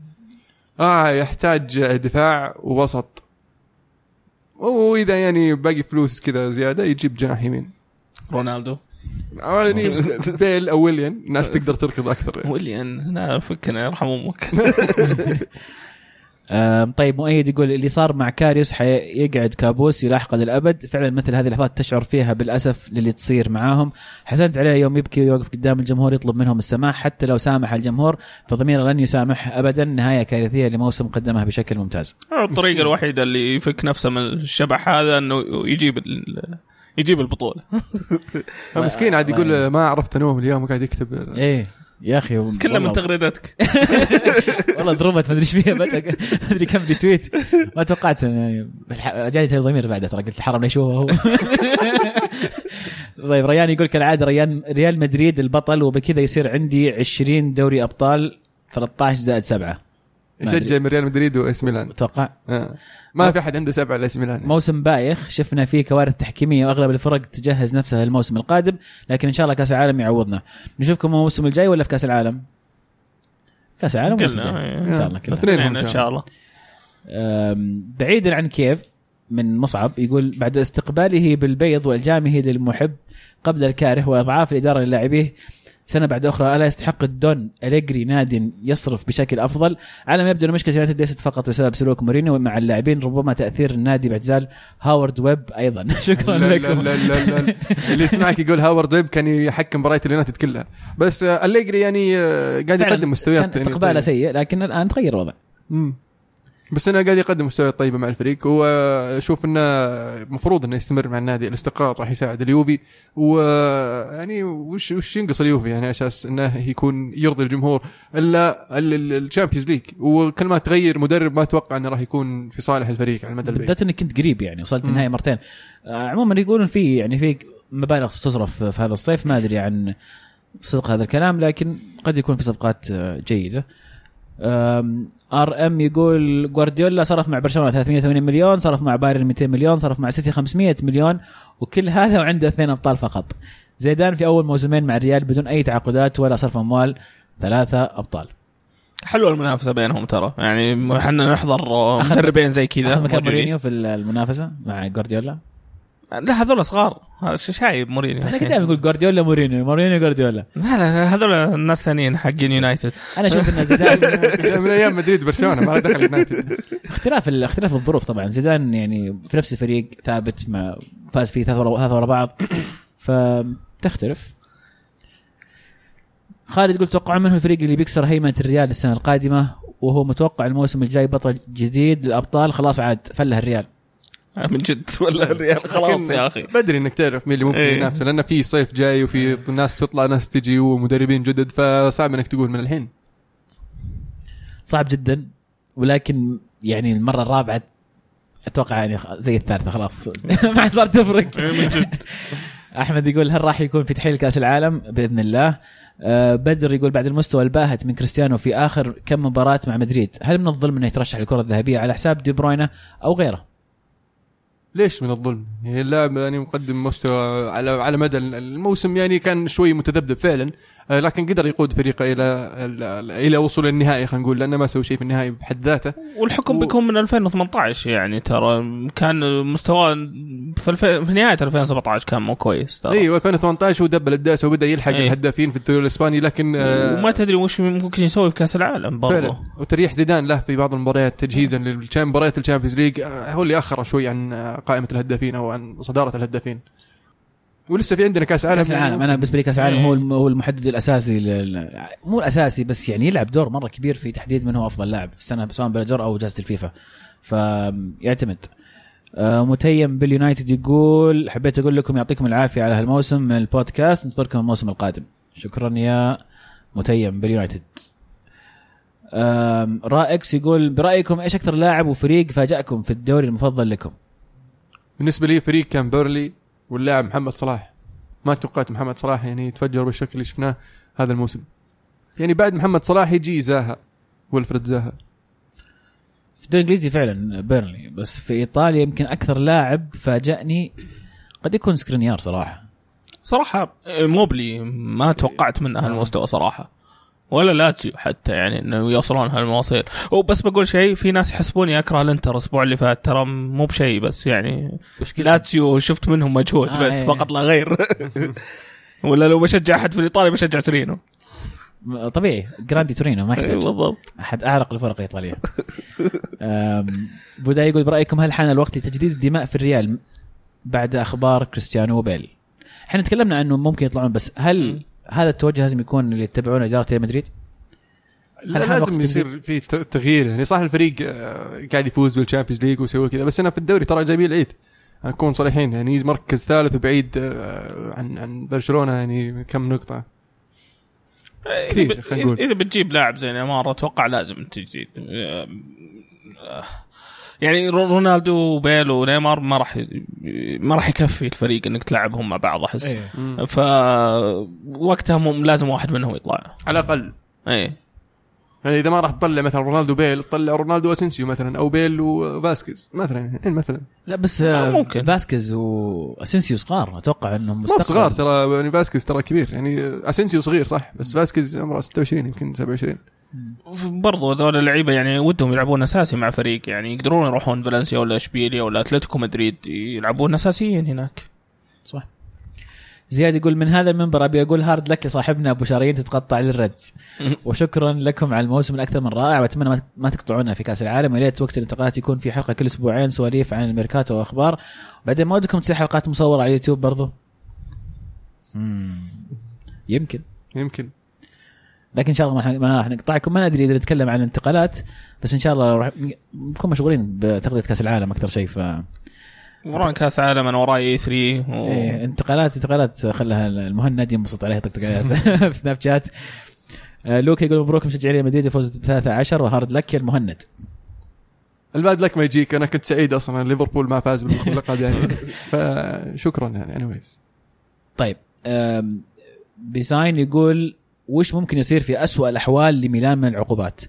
آه يحتاج دفاع ووسط. وإذا يعني باقي فلوس كذا زيادة يجيب جناح يمين. رونالدو. أو يعني *laughs* بيل أو ويليان الناس تقدر تركض أكثر. يعني. ويليان لا فكنا يرحم أمك. آه *laughs* طيب مؤيد يقول اللي صار مع كاريوس حيقعد كابوس يلاحقه للأبد. فعلا مثل هذه اللحظات تشعر فيها بالأسف للي تصير معاهم. حزنت عليه يوم يبكي ويوقف قدام الجمهور يطلب منهم السماح حتى لو سامح الجمهور فضميره لن يسامح ابدا. نهاية كارثية لموسم قدمها بشكل ممتاز. الطريقة الوحيدة اللي يفك نفسه من الشبح هذا إنه يجيب ال- يجيب البطولة. *laughs* مسكين عاد يقول *laughs* ما عرفت انوم اليوم وقاعد يكتب. إيه. يا أخي كله من تغريدتك. *laughs* والله ضربت ما أدري إيش فيها ما أدري كم ريتويت ما توقعت يعني جاني ضمير بعدها ترى قلت الحرام يشوفه هو *laughs* طيب ريان يقول كالعادة ريان ريال مدريد البطل وبكذا يصير عندي 20 دوري أبطال 13 زائد 7 ما أدري. يشجع من ريال مدريد واس ميلان. أتوقع. آه. ما في أحد عنده سبعة لاس ميلان. موسم بايخ شفنا فيه كوارث تحكيمية وأغلب الفرق تجهز نفسها للموسم القادم لكن إن شاء الله كأس العالم يعوضنا. نشوفكم الموسم الجاي ولا في كأس العالم؟ كأس العالم الجاي؟ إيه. إن شاء الله كلها اثنين إن شاء الله. بعيدا عن كيف من مصعب يقول بعد استقباله بالبيض وإلجامه للمحب قبل الكاره وإضعاف الإدارة للاعبيه سنة بعد أخرى ألا يستحق الدون أليجري ناد يصرف بشكل أفضل؟ على ما يبدو أن مشكلة يونايتد ليست فقط بسبب سلوك مورينيو مع اللاعبين ربما تأثير النادي باعتزال هاورد ويب أيضا. *laughs* شكرا لا لا لكم. لا لا لا اللي يسمعك يقول هاورد ويب كان يحكم مباريات اليونايتد كلها. بس آه، أليجري يعني آه، قاعد يقدم مستويات كان يعني استقباله طيبة. سيء لكن الآن تغير الوضع. بس انه قاعد يقدم مستويات طيبة مع الفريق واشوف إنه المفروض إنه يستمر مع النادي. الاستقرار راح يساعد اليوفي. ويعني وش وش ينقص اليوفي؟ يعني أساس إنه يكون يرضي الجمهور. الا ال Champions League. وكل ما تغير مدرب ما أتوقع إنه راح يكون في صالح الفريق على المدى البعيد. بالذات إنك كنت قريب يعني وصلت. النهائي مرتين. آه، عموما يقولون في يعني في مبالغ تصرف في هذا الصيف. ما أدري عن صدق هذا الكلام لكن قد يكون في صفقات آه، جيدة. آر إم يقول جوارديولا صرف مع برشلونة 380 مليون صرف مع بايرن 200 مليون صرف مع سيتي 500 مليون وكل هذا وعنده اثنين أبطال فقط. زيدان في أول موسمين مع الريال بدون أي تعاقدات ولا صرف أموال ثلاثة أبطال. حلوة المنافسة بينهم ترى. يعني إحنا نحضر مدربين زي كذا أخذ مكان. مورينيو في المنافسة مع جوارديولا؟ لا هذول صغار. شايب مورينيو. أنا كنت دائما أقول جوارديولا مورينيو. مورينيو جوارديولا. لا لا هذول الناس ثانيين حقين يونايتد. أنا أشوف إن زيدان *laughs* من أيام مدريد برشلونة ما له دخل يونايتد. اختلاف اختلاف الظروف طبعا. زيدان يعني في نفس الفريق ثابت مع فاز فيه ثلاث ورا ثلاث ورا بعض. *clears throat* فتختلف خالد يقول توقع منه الفريق اللي بيكسر هيمنه الريال السنة القادمة؟ وهو متوقع الموسم الجاي بطل جديد للأبطال. خلاص عاد فله الريال. *laughs* من جد ولا الريال. خلاص يا أخي. بدري إنك تعرف مين اللي ممكن إيه. ينافسه لأن في صيف جاي وفي ناس بتطلع ناس تجي ومدربين جدد فصعب إنك تقول من الحين. صعب جدا ولكن يعني المرة الرابعة أتوقع يعني زي الثالثة خلاص. *laughs* ما عاد صار تفرق من جد. *laughs* أحمد يقول هل راح يكون في تحليل كأس العالم؟ بإذن الله. آه بدر يقول بعد المستوى الباهت من كريستيانو في آخر كم مباراة مع مدريد هل من الظلم إنه يترشح للكرة الذهبية على حساب دي بروينا أو غيره؟ ليش من الظلم؟ يعني اللاعب يعني مقدم مستوى على على مدى الموسم يعني كان شوي متذبذب فعلا لكن قدر يقود فريقه إلى إلى وصول النهائي خلينا نقول لأنه ما سوى شيء في النهائي بحد ذاته. والحكم و- بيكون من 2018 يعني ترى كان مستواه في, الف... في نهاية 2017 كان مو كويس ترى. أيوه 2018 هو دبل الداسه وبدأ يلحق إيه. الهدافين في الدوري الإسباني لكن آه، وما تدري وش ممكن يسوي في كأس العالم برضه فعلا. وتريح زيدان له في بعض المباريات تجهيزا لمباريات ال Champions League آه، هو اللي أخر شوي عن آه، قائمة الهدافين أو عن صدارة الهدافين. ولسه في عندنا كاس عالم. كاس العالم أنا بالنسبة لي كاس العالم هو إيه. هو المحدد الأساسي لل... مو الأساسي بس يعني يلعب دور مرة كبير في تحديد من هو أفضل لاعب في السنة سواء بالون دور أو جائزه الفيفا. فيعتمد آه، متيم باليونايتد يقول حبيت أقول لكم يعطيكم العافية على هالموسم من البودكاست ننتظركم الموسم القادم. شكرا يا متيم باليونايتد. رائكس يقول برأيكم إيش أكثر لاعب وفريق فاجأكم في الدوري المفضل لكم؟ بالنسبة لي فريق كان بيرنلي واللاعب محمد صلاح. ما توقعت محمد صلاح يعني يتفجر بالشكل اللي شفناه هذا الموسم. يعني بعد محمد صلاح يجي زاها ولفريد زاها. في الدوري الإنجليزي فعلا بيرنلي بس في إيطاليا يمكن أكثر لاعب فاجأني قد يكون سكرينيار صراحة. صراحة إيموبيلي ما توقعت منه هالمستوى صراحة. ولا لاتسيو حتى يعني إنه يوصلون هالمواصيل. وبس بقول شيء في ناس يحسبوني اكره الإنتر الأسبوع اللي فات ترى مو بشيء بس يعني لاتسيو شفت منهم مجهود آه، بس إيه. فقط لا غير. *laughs* ولا لو بشجع أحد في الإيطالي بشجع تورينو. طبيعي. grande تورينو ما يحتاج. بالضبط. أحد أعرق الفرق الإيطالية. أم، بودا يقول برأيكم هل حان الوقت لتجديد الدماء في الريال بعد أخبار كريستيانو وبيل؟ إحنا تكلمنا إنه ممكن يطلعون بس هل. هذا التوجه لازم يكون اللي يتبعونه إدارة ريال مدريد؟ لا لازم يصير في ت- تغيير يعني. صح الفريق آه، قاعد يفوز بال Champions League ويسوي كذا بس أنا في الدوري ترى جايبين العيد. نكون صريحين يعني مركز ثالث وبعيد آه، عن عن برشلونة يعني كم نقطة؟ كثير، خلينا نقول. إذا بتجيب لاعب زي نيمار أتوقع لازم تجديد يعني رو- رونالدو وبيل ونيمار ما راح ما راح يكفي الفريق إنك تلعبهم مع بعض أحس. إيه. ف وقتها مم- لازم واحد منهم يطلع. على الأقل. إيه. يعني إذا ما راح تطلع مثلا رونالدو بيل تطلع رونالدو اسنسيو مثلا أو بيل وفاسكيز مثلا يعني مثلا. لا بس آه، آه ممكن. فاسكيز واسنسيو صغار أتوقع إنهم هما مستقبل. صغار ترى يعني فاسكيز ترى كبير يعني اسنسيو صغير صح؟ بس فاسكيز عمره 26 يمكن 27 برضو هذول اللعيبة يعني ودهم يلعبون أساسي مع فريق. يعني يقدرون يروحون فالنسيا ولا إشبيليا ولا أتلتيكو مدريد يلعبون أساسيين هناك. صح. زياد يقول من هذا المنبر أبي أقول hard luck يا صاحبنا أبو شرايين تتقطع للردز *laughs* وشكرا لكم على الموسم الأكثر من رائع. وأتمنى ما- ما تقطعونا في كأس العالم. ويا ريت وقت الانتقالات يكون في حلقة كل أسبوعين سواليف عن الميركاتو وأخبار. بعدين ما ودكم تصير حلقات مصورة على اليوتيوب برضو؟ مم. يمكن. يمكن. لكن إن شاء الله ما راح- نقطعكم ما ندري إذا نتكلم عن الانتقالات بس إن شاء الله راح نكون مشغولين بتغطية كأس العالم أكثر شيء ف ورانا كأس عالم أنا وراي E3 و... إيه انتقالات انتقالات خلها المهند ينبسط عليها طقطقات *laughs* في سناب شات. آه، لوكا يقول مبروك مشجعي ريال مدريد الفوز ب 13 و hard luck يا المهند. ال bad luck ما يجيك أنا كنت سعيد أصلا ليفربول ما فاز باللقب يعني. *laughs* فشكرا يعني اني طيب آم، بيزاين يقول وش ممكن يصير في أسوأ الأحوال لميلان من العقوبات؟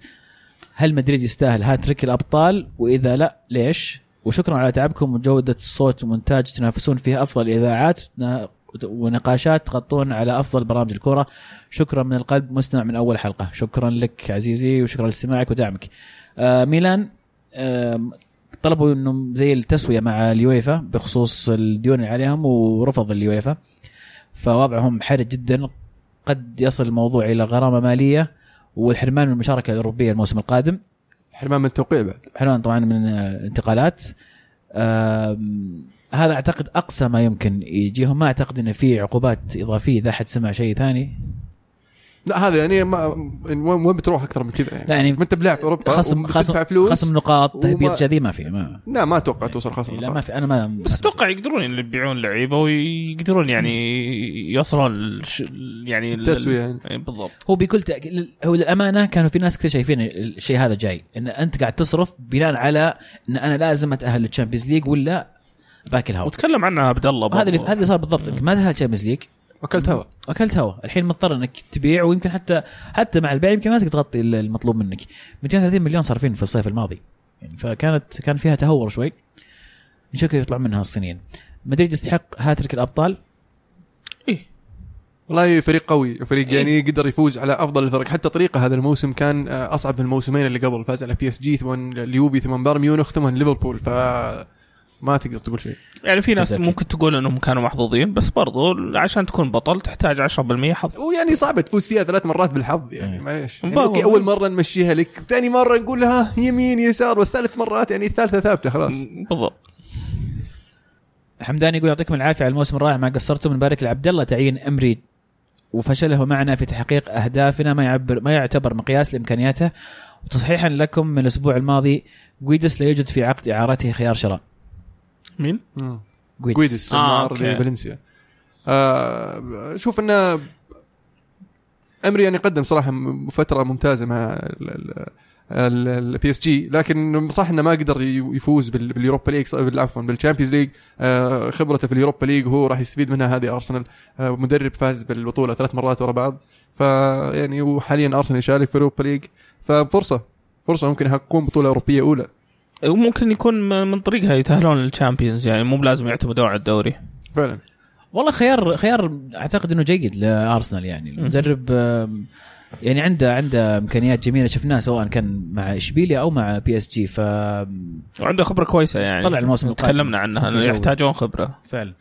هل مدريد يستاهل هاتريك الأبطال؟ وإذا لا ليش؟ وشكرا على تعبكم وجودة الصوت ومونتاج تنافسون فيه أفضل الإذاعات ونقاشات تغطون على أفضل برامج الكرة شكرا من القلب مستمع من أول حلقة. شكرا لك عزيزي وشكرا لاستماعك ودعمك. آه ميلان آم، طلبوا إنه زي التسوية مع اليويفا بخصوص الديون اللي عليهم ورفض اليويفا. فوضعهم حرج جدا. قد يصل الموضوع إلى غرامة مالية والحرمان من المشاركة الأوروبية الموسم القادم. حرمان من التوقيع بعد. حرمان طبعا من آه، الانتقالات آم، هذا أعتقد أقصى ما يمكن يجيهم. ما أعتقد ان في عقوبات إضافية إذا حد سمع شيء ثاني. لا هذا يعني ما يعني وين وين بتروح أكثر من كذا يعني لا يعني ما انت بلاعب في أوروبا خصم خصم فلوس خصم نقاط تهبيط كذي ما في ما لا ما أتوقع توصل خصم لا ما في أنا ما بس أتوقع يقدرون يبيعون لعيبة ويقدرون يعني يوصلون. يعني ال- التسوية يعني. بالضبط هو بكل تأكيد هو للأمانة كانوا في ناس كثير شايفين الشيء هذا جاي إن أنت قاعد تصرف بناء على إن أنا لازم أتأهل لل Champions League ولا باكل هوا وتكلم عنها عبد الله هذا اللي. هذا اللي صار بالضبط إنك ما تأهل Champions League اكلت هوا. اكلت هوا. الحين مضطر إنك تبيع ويمكن حتى حتى مع البيع يمكن ما تقدر تغطي المطلوب منك. 230 مليون صارفين في الصيف الماضي. يعني فكانت كان فيها تهور شوي. نشوف كيف يطلع منها الصينيين. مدريد يستحق هاتريك الأبطال. إيه. والله فريق قوي. فريق إيه. يعني يقدر يفوز على أفضل الفرق حتى طريقة هذا الموسم كان آه، أصعب من الموسمين اللي قبل. فاز على PSG ثم اليوفي ثم بايرن ميونخ ثم ليفربول. ف ما تقدر تقول شيء. يعني في ناس. ممكن تقول إنهم كانوا محظوظين بس برضو عشان تكون بطل تحتاج 10% حظ. ويعني صعبه تفوز فيها ثلاث مرات بالحظ يعني إيه. معليش. يعني. أوكي أول مرة نمشيها لك ثاني مرة نقول لها يمين يسار بس ثالث مرات يعني الثالثة ثابتة خلاص. بالضبط. حمدان يقول يعطيكم العافية على الموسم الرائع ما قصرتم نبارك لعبد الله تعيين أمري. وفشله معنا في تحقيق أهدافنا ما يعبر ما يعتبر مقياس لإمكانياته. وتصحيحا لكم من الأسبوع الماضي جويدس لا يوجد في عقد إعارته خيار شراء. مين؟ جويدس. آه، النار okay. لفالنسيا. آه شوف انه إيمري يعني قدم صراحة فترة ممتازة مع ال PSG لكن صح إنه ما قدر يفوز بال- بال Europa League بال- عفوا بال Champions League آه خبرته في ال Europa League وهو راح يستفيد منها هذه أرسنال. آه مدرب فاز بالبطولة ثلاث مرات ورا بعض. فيعني وحاليا أرسنال يشارك في ال Europa League ففرصة فرصة ممكن يحققون بطولة أوروبية أولى. وممكن يكون من طريقها يتأهلون لل Champions يعني مو بلازم يعتمدون على الدوري فعلا والله خيار خيار أعتقد إنه جيد لأرسنال يعني المدرب يعني عنده عنده إمكانيات جميلة شفناها سواء كان مع إشبيليا أو مع PSG ف وعنده خبرة كويسة يعني طلع الموسم القادم. تكلمنا عنها إنه. يحتاجون خبرة فعلا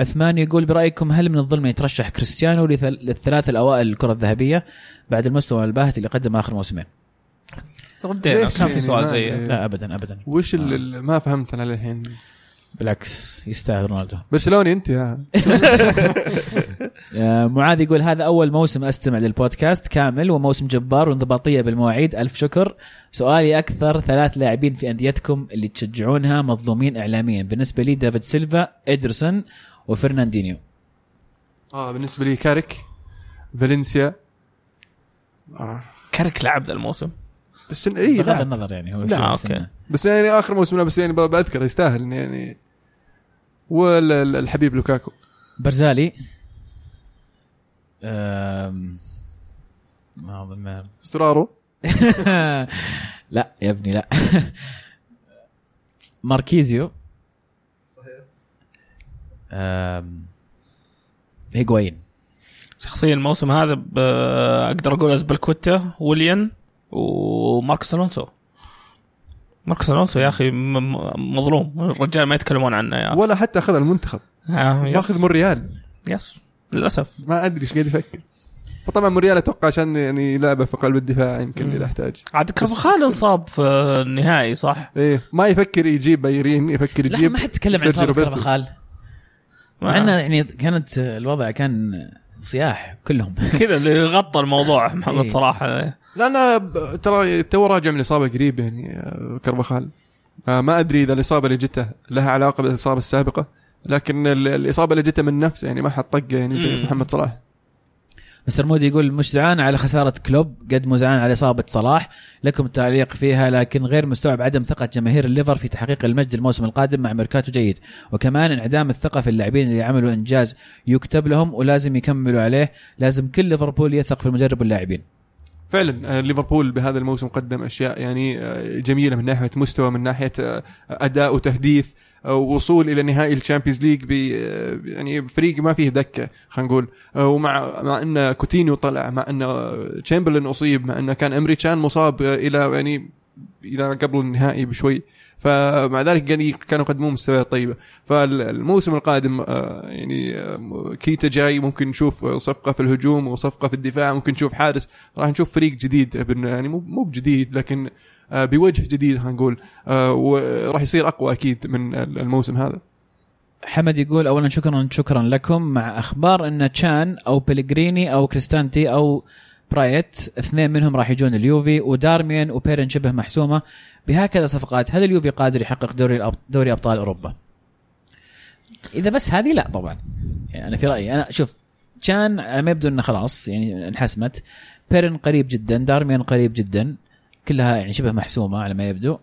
عثمان يقول برأيكم هل من الظلم يترشح كريستيانو لثل- للثلاث الأوائل الكرة الذهبية بعد المستوى الباهت اللي قدمه آخر موسمين؟ ردينا ليش كان في سؤال زي لا ابدا ابدا. وش ال- ال- ما فهمت أنا للحين. بالعكس يستاهل رونالدو. برشلوني أنت يا. *laughs* آه، معاذ يقول هذا أول موسم أستمع للبودكاست كامل وموسم جبار وانضباطية بالمواعيد. ألف شكر. سؤالي أكثر ثلاث لاعبين في أنديتكم اللي تشجعونها مظلومين اعلاميا. بالنسبة لي دافيد سيلفا إدرسون وفرناندينيو. آه بالنسبة لي كارك فالنسيا. آه. كرك لعب ذا الموسم. بس إن- اي بغض لا. النظر يعني هو لا،. سنة. بس يعني آخر موسم له بس يعني ب- بذكر يستاهل يعني والحبيب لوكاكو. برزالي. أم... ما اظن سترارو *laughs* لا يا ابني لا. *laughs* ماركيزيو. صحيح. هيغوين. شخصيا الموسم هذا ب- أقدر أقول ازبليكويتا ويليان وماركوس ألونسو. ماركوس ألونسو يا أخي مظلوم. الرجال ما يتكلمون عنه يا أخي. ولا حتى أخذ المنتخب. آه،. ماخذ مونريال بس. للأسف. ما أدري إيش قاعد يفكر. وطبعا مونريال أتوقع عشان يعني لعبة في قلب الدفاع يمكن. إذا احتاج. عاد كرفخال انصاب في النهائي صح؟ إيه. ما يفكر يجيب بايرين يفكر لا يجيب ما حد تكلم عن اصابه. كارفخال. مع إنه يعني كانت الوضع كان صياح كلهم. كذا اللي غطى الموضوع محمد إيه. صراحة. لا أنا ب- ترى تو راجع من الإصابة قريب يعني آه، كربخال. آه، ما أدري إذا الإصابة اللي جته لها علاقة بالإصابة السابقة لكن ال- الإصابة اللي جته من نفسه يعني ما حد طقه يعني زي. محمد صلاح. مستر مودي يقول مش زعلان على خسارة كلوب قد ما زعلان على إصابة صلاح. لكم تعليق فيها لكن غير مستوعب عدم ثقة جماهير الليفر في تحقيق المجد الموسم القادم مع ميركاتو جيد. وكمان انعدام الثقة في اللاعبين اللي عملوا إنجاز يكتب لهم ولازم يكملوا عليه. لازم كل ليفربول يثق في المدرب واللاعبين. فعلا آه، ليفربول بهذا الموسم قدم أشياء يعني آه، جميلة من ناحية مستوى من ناحية آه، أداء وتهديف وصول إلى نهائي ال Champions League ب يعني فريق ما فيه دكة خلينا نقول. ومع مع إن كوتينيو طلع مع إن تشامبرلين أصيب مع إن كان امري مصاب إلى يعني إلى قبل النهائي بشوي. فمع ذلك كانوا يقدمون مستويات طيبة. فالموسم القادم آه، يعني آه، كيتا جاي ممكن نشوف صفقة في الهجوم وصفقة في الدفاع ممكن نشوف حارس. راح نشوف فريق جديد يعني مو بجديد لكن آه، بوجه جديد خلينا نقول. آه، وراح يصير أقوى أكيد من الموسم هذا. حمد يقول اولا شكرا شكرا لكم. مع أخبار إن تشان أو بيلغريني أو كريستانتي أو برايت اثنين منهم راح يجون اليوفي ودارميان وبيرن شبه محسومة. بهكذا صفقات هل اليوفي قادر يحقق دوري. دوري أبطال أوروبا؟ إذا بس هذه لا طبعا. يعني أنا في رأيي أنا شوف تشان على ما يبدو إنه خلاص يعني انحسمت. بيرن قريب جدا دارميان قريب جدا كلها يعني شبه محسومة على ما يبدو.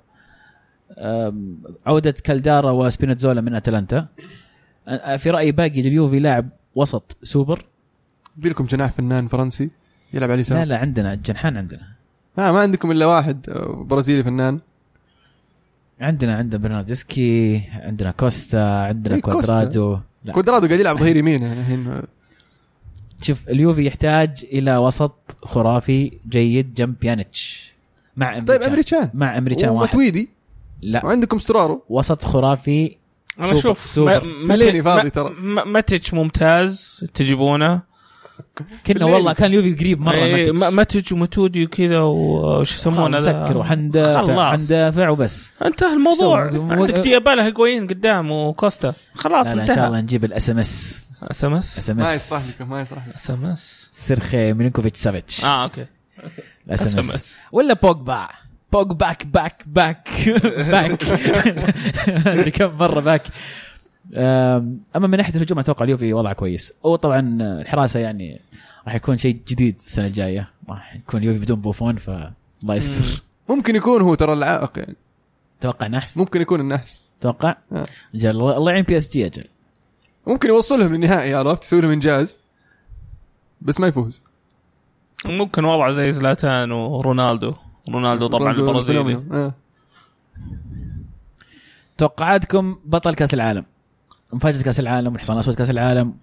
أم، عودة كالدارا وسبينتزولا من أتلانتا. في رأيي باقي لليوفي لاعب وسط سوبر. في لكم جناح فنان فرنسي. يلعب على لا اليسار. لا عندنا جنحان عندنا. ما, ما عندكم إلا واحد آه، برازيلي فنان. عندنا عندنا برناردسكي عندنا كوستا عندنا إيه،. كوادرادو. لا. كودرادو قاعد يلعب ظهير يمين يعني الحين. آه، شوف اليوفي يحتاج إلى وسط خرافي جيد جنب بيانيتش مع طيب أمريكان. أمريكان. مع أمريكان واحد. ومتويدي لا. وعندكم سترارو وسط خرافي أنا أشوف. فليني فاضي ترى. ماتش ممتاز تجيبونه. كنا. والله كان اليوفي قريب مرة. ما- ماتش ومتودي وكذا وش يسمونه؟ مسكر وحندافع. حندافع وبس. انتهى الموضوع. عندك ديابالا هيجوين قدام وكوستا. خلاص لا لا إن شاء الله انتهى نجيب ال SMS SMS SM ما يصلح S لكم ما يصلح لكم SMS سيرخي ميلينكوفيتش سافيتش. آه okay. ال SMS. ولا بوجبا. Pogback back back. *laughs* back. ادري كم مره back. أما من ناحية الهجوم أتوقع اليوفي وضعه كويس. وطبعا الحراسة يعني راح يكون شيء جديد السنة الجاية. راح يكون اليوفي بدون بوفون فالله يستر. ممكن يكون هو ترى العائق يعني. توقع نحس؟ ممكن يكون النحس. توقع؟ آه. أجل الله الله يعين PSG أجل ممكن يوصلهم للنهائي عرفت؟ يسوي لهم إنجاز. بس ما يفوز. ممكن وضعه زي زلاتان ورونالدو. رونالدو طبعا رونالدو البرازيلي. آه. توقعاتكم بطل كأس العالم. مفاجأة كأس العالم والحصان الاسود كأس العالم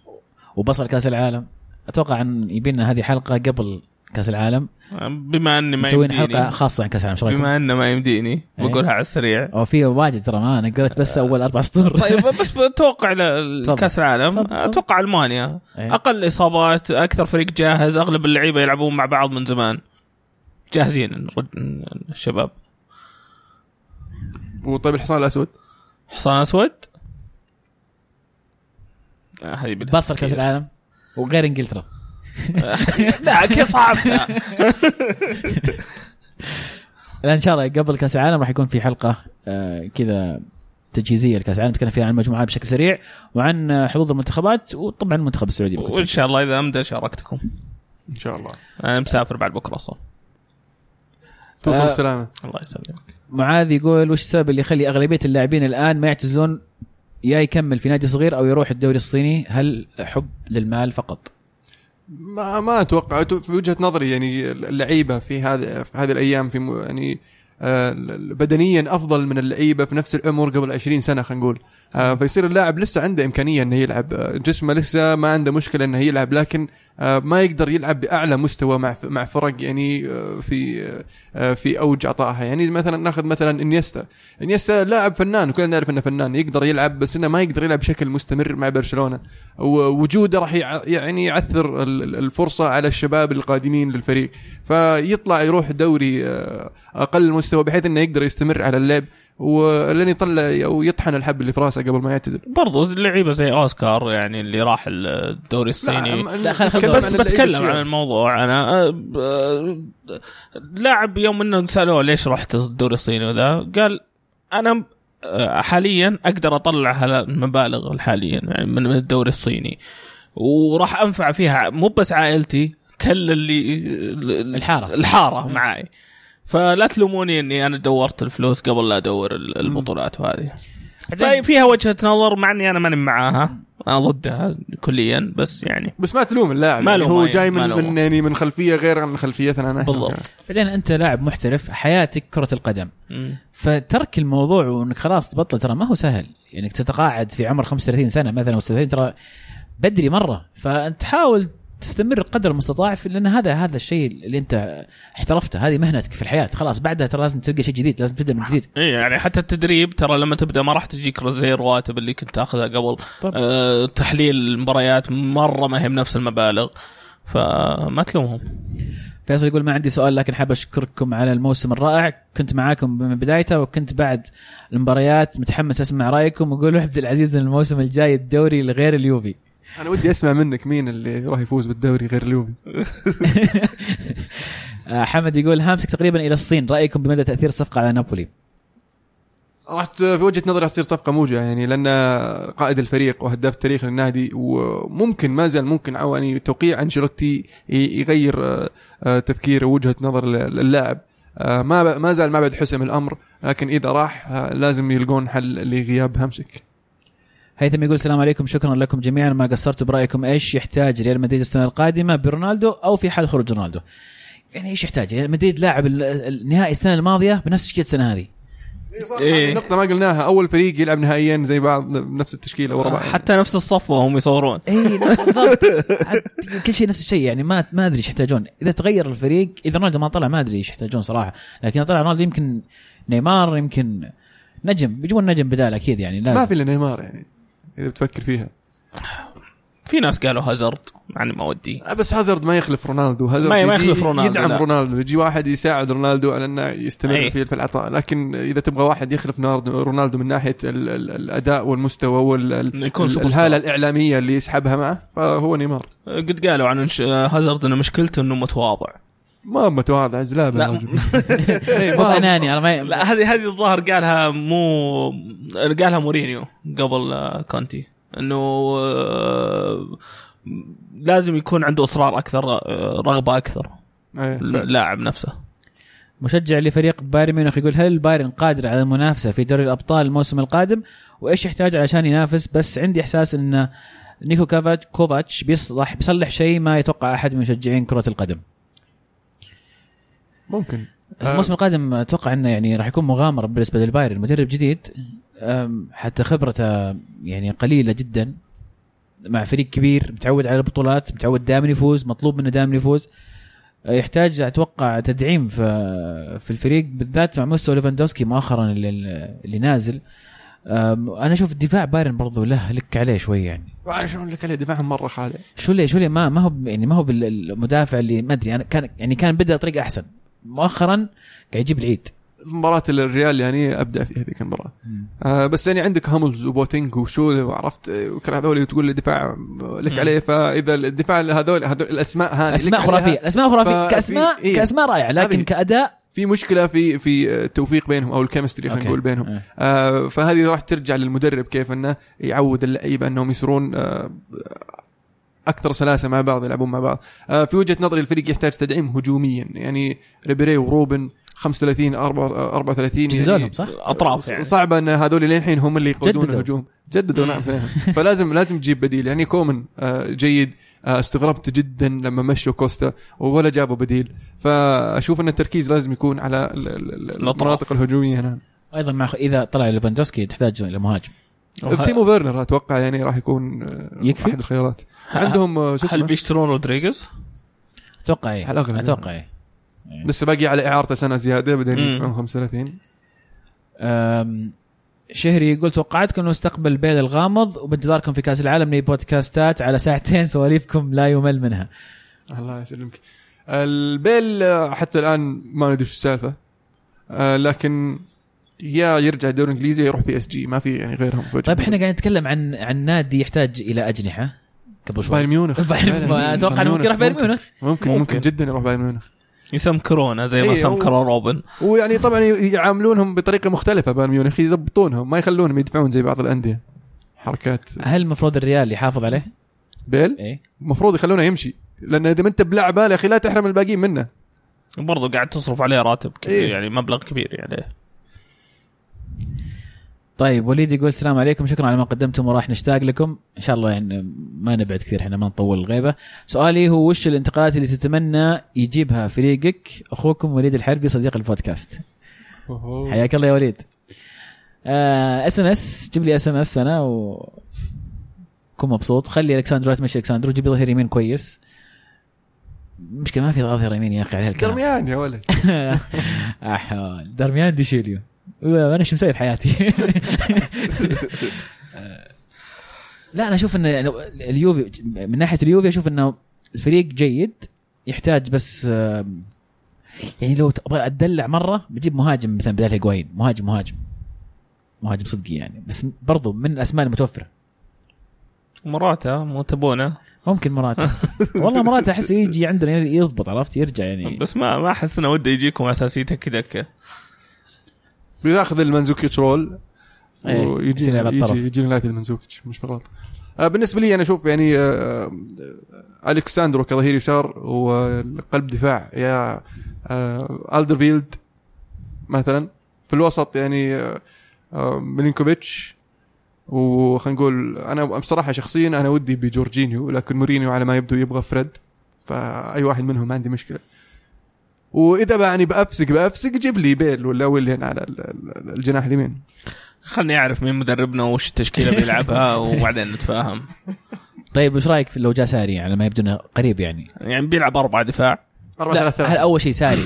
وبصل كأس العالم. أتوقع أن يبي لنا هذه حلقة قبل كأس العالم. بما أني ما مسوين حلقة يمديني خاصة عن كأس العالم؟ بما أنه ما يمديني إيه. بقولها على السريع. أو في واجد ترى ما أنا قريت بس أول أربع سطور. طيب بس *laughs* بتوقع كأس العالم. أتوقع ألمانيا. إيه. أقل إصابات أكثر فريق جاهز. أغلب اللعيبة يلعبون مع بعض من زمان. جاهزين الشباب. وطيب الحصان الأسود؟ حصان أسود؟ بصل كأس العالم وغير إنجلترا. *laughs* لا كيف صعبتها *laughs* لا إن شاء الله قبل كأس العالم راح يكون في حلقة آه كذا تجهيزية لكأس العالم. نتكلم فيها عن المجموعات بشكل سريع وعن حظوظ المنتخبات وطبعا المنتخب السعودي وإن شاء الله إذا امدى شاركتكم. إن شاء الله. أنا مسافر بعد بكرة أصلا. توصل آه. بسلامة. الله يسلمك. معاذ يقول وش السبب اللي يخلي أغلبية اللاعبين الآن ما يعتزلون يا يكمل في نادي صغير أو يروح الدوري الصيني هل حب للمال فقط؟ ما ما أتوقع. في وجهة نظري يعني اللعيبة في هذه في هذه الأيام في يعني بدنيا أفضل من اللعيبة في نفس العمر قبل 20 سنة خلينا نقول. آه، فيصير اللاعب لسه عنده إمكانية إنه يلعب. آه، جسمه لسه ما عنده مشكلة إنه يلعب لكن آه، ما يقدر يلعب بأعلى مستوى مع مع فرق يعني آه، في آه، في أوج عطائها يعني مثلا نأخذ مثلا إنيستا. إنيستا لاعب فنان وكلنا نعرف إنه فنان يقدر يلعب بس إنه ما يقدر يلعب بشكل مستمر مع برشلونة. ووجوده راح يع- يعني يعثر ال- ال- الفرصة على الشباب القادمين للفريق. فيطلع يروح دوري آه، أقل مستوى بحيث إنه يقدر يستمر على اللعب ولين يطلع أو يطحن الحب اللي في راسه قبل ما يعتزل. برضو لعيبة زي أوسكار يعني اللي راح الدوري الصيني. لا، خل- خل- بس بتكلم. عن الموضوع. أنا أه، لاعب يوم إنه سألوه ليش رحت الدوري الصيني وذا قال أنا أه، حاليا أقدر أطلع هالمبالغ حاليا يعني من من الدوري الصيني. وراح أنفع فيها مو بس عائلتي كل اللي الحارة. الحارة معاي. فلا تلوموني إني أنا دورت الفلوس قبل لا أدور ال- البطولات وهذه. فهي فيها وجهة نظر مع إني أنا ماني معاها. أنا ضدها كليا بس يعني. بس ما تلوم اللاعب. ما يعني هو جاي من. من يعني من خلفية غير عن خلفيتنا نحن بالضبط. بعدين أنت لاعب محترف حياتك كرة القدم. فترك الموضوع وإنك خلاص تبطل ترى ما هو سهل. يعني انك تتقاعد في عمر 35 سنة مثلا أو 36 ترى بدري مرة. فأنت حاول تستمر قدر المستطاع في لأن هذا هذا الشيء اللي أنت احترفته. هذه مهنتك في الحياة. خلاص بعدها ترى لازم تلقى شيء جديد لازم تبدأ من جديد. اي يعني حتى التدريب ترى لما تبدأ ما راح تجيك زي الرواتب اللي كنت تاخذها قبل. طب. آه تحليل المباريات مرة ما هي بنفس المبالغ. فما تلومهم. فيصل يقول ما عندي سؤال لكن حاب أشكركم على الموسم الرائع. كنت معاكم من بدايته وكنت بعد المباريات متحمس أسمع رأيكم. وقولوا عبد العزيز إن الموسم الجاي الدوري لغير اليوفي. أنا ودي أسمع منك مين اللي راح يفوز بالدوري غير اليوفي. *laughs* حمد يقول هامسك تقريبا إلى الصين. رأيكم بمدى تأثير الصفقه على نابولي؟ راح في وجهة نظري راح تصير صفقة موجعة يعني لأن قائد الفريق وهداف التاريخ للنادي وممكن ما زال ممكن يعني توقيع أنشيلوتي يغير آه، تفكير ووجهة نظر ل- للاعب. آه، ما ما زال ما بعد حسم الأمر لكن إذا راح آه، لازم يلقون حل لغياب همسك هيثم يقول السلام عليكم شكرا لكم جميعا. ما قصرتوا برأيكم إيش يحتاج ريال مدريد السنة القادمة برونالدو أو في حال خروج رونالدو؟ يعني إيش يحتاج؟ ريال مدريد لاعب ال- النهائي السنة الماضية بنفس تشكيلة السنة هذه. إيه. هذه نقطه ما قلناها. أول فريق يلعب نهائيا زي بعض نفس التشكيلة ورا بعض. حتى نفس الصف وهم يصورون. اي بالضبط. كل شيء نفس الشيء. يعني ما ما أدري إيش يحتاجون. إذا تغير الفريق إذا رونالدو ما طلع ما أدري إيش يحتاجون صراحة. لكن طلع رونالدو يمكن نيمار يمكن نجم. بيجيبون نجم بدال أكيد يعني لازم. ما في إلا نيمار يعني. إذا بتفكر فيها في ناس قالوا هازارد مع اني ما ودي آه، بس هازارد ما يخلف رونالدو هازارد ما- يخلف رونالدو، يدعم لا. رونالدو يجي واحد يساعد رونالدو على إنه يستمر أي. في العطاء لكن إذا تبغى واحد يخلف رونالدو من ناحية ال ال الأداء والمستوى والهاله. الإعلامية اللي يسحبها معه فهو نيمار قد قالوا عن هازارد إنه مشكلته إنه متواضع ما متواضع زلابة لا. يا رجل. *laughs* إيه، مو ما- أناني أنا ما لا هذه هذه الظاهر قالها مو قالها مورينيو قبل آه، كونتي إنه آه، لازم يكون عنده إصرار أكثر آه، رغبة أكثر إيه،. اللاعب نفسه مشجع لفريق بايرن ميونخ يقول هل البايرن قادر على المنافسة في دوري الأبطال الموسم القادم وإيش يحتاج علشان ينافس بس عندي إحساس إن نيكو كافاتش كوفاتش بيصلح بيصلح شيء ما يتوقع أحد من مشجعين كرة القدم ممكن. آه. الموسم القادم أتوقع إنه يعني راح يكون مغامرة بالنسبة للبايرن. مدرب جديد حتى خبرته يعني قليلة جدا مع فريق كبير متعود على البطولات متعود دائما يفوز مطلوب منه دائما يفوز. أه، يحتاج أتوقع تدعيم في في الفريق بالذات مع مستوى ليفاندوسكي مؤخرا اللي, اللي نازل. أنا أشوف الدفاع بايرن برضو له لك عليه شوي يعني. وعلى شلون لك عليه دفاعهم مرة خالع شو ليه شو ليه؟ ما ما هو يعني ما هو بالمدافع اللي ما أدري أنا كان يعني كان بدأ طريقة أحسن. مؤخرا قاعد يجيب العيد مباراة الريال يعني ابدع في هذيك المباراة آه بس يعني عندك هاملز وبوتينج وشو وعرفت آه، وكل هذول تقول لي دفاع لك. عليه فإذا الدفاع هذول هذول الأسماء هذه أسماء خرافية أسماء خرافية ففي- كاسماء إيه. كأسماء رائعة لكن هذه- كاداء في مشكلة في في التوفيق بينهم أو ال chemistry خلينا. نقول بينهم آه. آه فهذه راح ترجع للمدرب كيف إنه يعود اللعيبة إنهم يصيرون آه أكثر سلاسة مع بعض يلعبون مع بعض آه في وجهة نظري الفريق يحتاج تدعيم هجوميا يعني ريبيري وروبن 35 34 جددوا يعني صح؟ أطراف يعني صعبة إن هذول للحين هم اللي يقودون جددوا. الهجوم جددوا. نعم. فلازم لازم تجيب بديل يعني كومن آه، جيد آه، استغربت جدا لما مشوا كوستا ولا جابوا بديل فأشوف إن التركيز لازم يكون على. المناطق الهجومية نعم أيضا مع إذا طلع ليفاندوسكي تحتاج إلى مهاجم وه- تيمو فيرنر أتوقع يعني راح يكون آه، يكفي؟ أحد الخيارات عندهم آه، شو هل اسمه بيشترون رودريغيز؟ أتوقع إيه على الأغلب. أتوقع إيه لسه باقي على إعارته سنة زيادة بعدين. يدفعون 35 أم، شهري يقول توقعاتكم إنه مستقبل بيل الغامض وبانتظاركم في كأس العالم لي بودكاستات على ساعتين سواليفكم لا يمل منها الله يسلمك البيل آه، حتى الآن ما ندري شو السالفة لكن يا يرجع الدوري الانجليزي يروح PSG ما في يعني غيرهم وجه طيب إحنا قاعدين نتكلم عن عن نادي يحتاج إلى أجنحة قبل شوي. بايرن ميونخ. *laughs* أتوقع انه ممكن يروح بايرن ميونخ؟ ممكن ممكن. جدا يروح بايرن ميونخ. يسمكرونه زي ما إيه، سمكروا روبن. ويعني طبعا يعاملونهم بطريقة مختلفة بايرن ميونخ. يضبطونهم ما يخلونهم يدفعون زي بعض الأندية. حركات. هل المفروض الريال يحافظ عليه؟ بيل؟ إيه. المفروض يخلونه يمشي. لأن إذا ما أنت بلعبه يا أخي لا تحرم الباقيين منه. برضو قاعد تصرف عليه راتب كبير إيه. يعني مبلغ كبير يعني. طيب وليد يقول السلام عليكم. شكرا على ما قدمتم وراح نشتاق لكم. إن شاء الله يعني ما نبعد كثير إحنا ما نطول الغيبة. سؤالي هو وش الانتقالات اللي تتمنى يجيبها فريقك أخوكم وليد الحربي صديق البودكاست؟ حياك الله يا وليد. اس ام اس جيب لي اس ام اس أنا و كون مبسوط. خلي الكساندرو تمشي الكساندرو جيب لي ظهير يمين كويس. مشكلة ما في ظهير يمين يا أخي على هالكلام. درميان يا ولد. *laughs* احول درميان دي شيليو أنا شو مسوي في حياتي *laughs* لا أنا أشوف إن اليوفي من ناحية اليوفي أشوف إنه الفريق جيد يحتاج بس يعني لو أبغى أتدلع مرة بجيب مهاجم مثلا بدال هيجوين مهاجم مهاجم. مهاجم صدقي يعني. بس برضو من الأسماء المتوفرة. مراته مو تبونه؟ ممكن مراته. *laughs* والله مراته أحس يجي عندنا يضبط عرفت؟ يرجع يعني. بس ما ما أحس إنه وده يجيكم اساسيته كذا بياخذ المنزوكيتش role إيه، ويجي. يجي يجي يونايتد المنزوكيتش مش بغلط آه، بالنسبة لي أنا أشوف يعني آه، آه، ألكساندرو كظهير يسار وقلب دفاع يا ألدرفيلد مثلا. في الوسط يعني ميلينكوفيتش. وخلينا نقول أنا بصراحة شخصيا أنا ودي بجورجينيو لكن مورينيو على ما يبدو يبغى فريد. فأي واحد منهم ما عندي مشكلة. وإذا بقى يعني بافسق بافسق جيب لي بيل ولا ويليان على ال- ال- الجناح اليمين. خلني أعرف مين مدربنا وش التشكيلة بيلعبها *laughs* وبعدين نتفاهم. طيب وش رأيك في لو جاء ساري؟ على ما يبدو إنه قريب يعني. يعني بيلعب أربع دفاع. أربعة لا ثلاثة. هل أول شيء ساري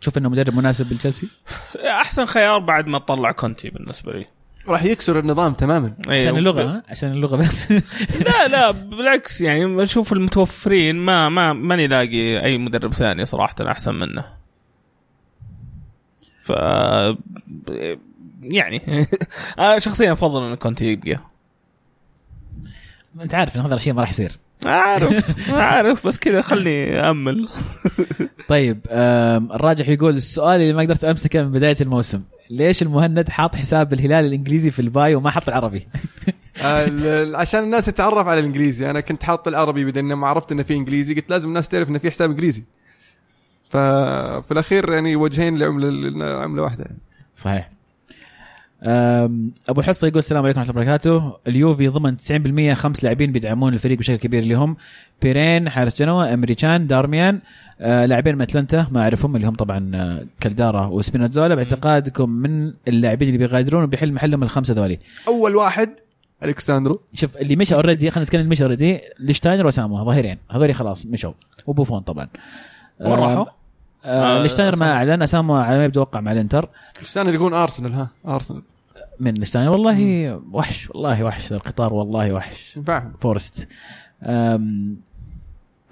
تشوف إنه مدرب مناسب لتشيلسي؟ أحسن خيار بعد ما تطلع كونتي بالنسبة لي. راح يكسر النظام تماما. أيوه. عشان اللغة ها؟ عشان اللغة بس. *laughs* لا لا بالعكس يعني أشوف المتوفرين ما ما ماني لاقي أي مدرب ثاني صراحة أحسن منه. ف يعني *laughs* أنا شخصيا أفضل إن كونتي يبقى. أنت عارف إن هذا الشيء ما راح يصير. عارف *laughs* عارف بس كذا خلني امل طيب الراجح يقول السؤال اللي ما قدرت أمسكه من بداية الموسم. ليش المهند حاط حساب الهلال الإنجليزي في البايو وما حط العربي؟ *laughs* آه، عشان الناس تتعرف على الإنجليزي أنا كنت حاط العربي بعدين لما عرفت إنه في إنجليزي قلت لازم الناس تعرف إنه في حساب إنجليزي ففي الأخير يعني وجهين لعمله لعملة واحدة يعني. صحيح أبو حصة يقول السلام عليكم ورحمة الله وبركاته. اليوفي ضمن 90% خمس لاعبين بيدعمون الفريق بشكل كبير اللي هم بيرين حارس جنوا أمريكان دارميان آه لاعبين من أتلانتا ما أعرفهم اللي هم طبعا آه، كالدارا وسبيناتزولا. باعتقادكم من اللاعبين اللي بيغادرون وبيحل محلهم الخمسة ذولي أول واحد الكساندرو شوف اللي مشى already خلينا نتكلم اللي مشى already ليشتاينر وأسامواه ظهيرين هذول خلاص مشوا. وبوفون طبعا. وين راحوا؟ آه آه، ليشتاينر ما. اعلن أسامواه على ما يبدو وقع مع الإنتر. السنة يكون أرسنال ها أرسنال. من ليشتاينر والله وحش والله وحش القطار والله وحش. فاهم فورست.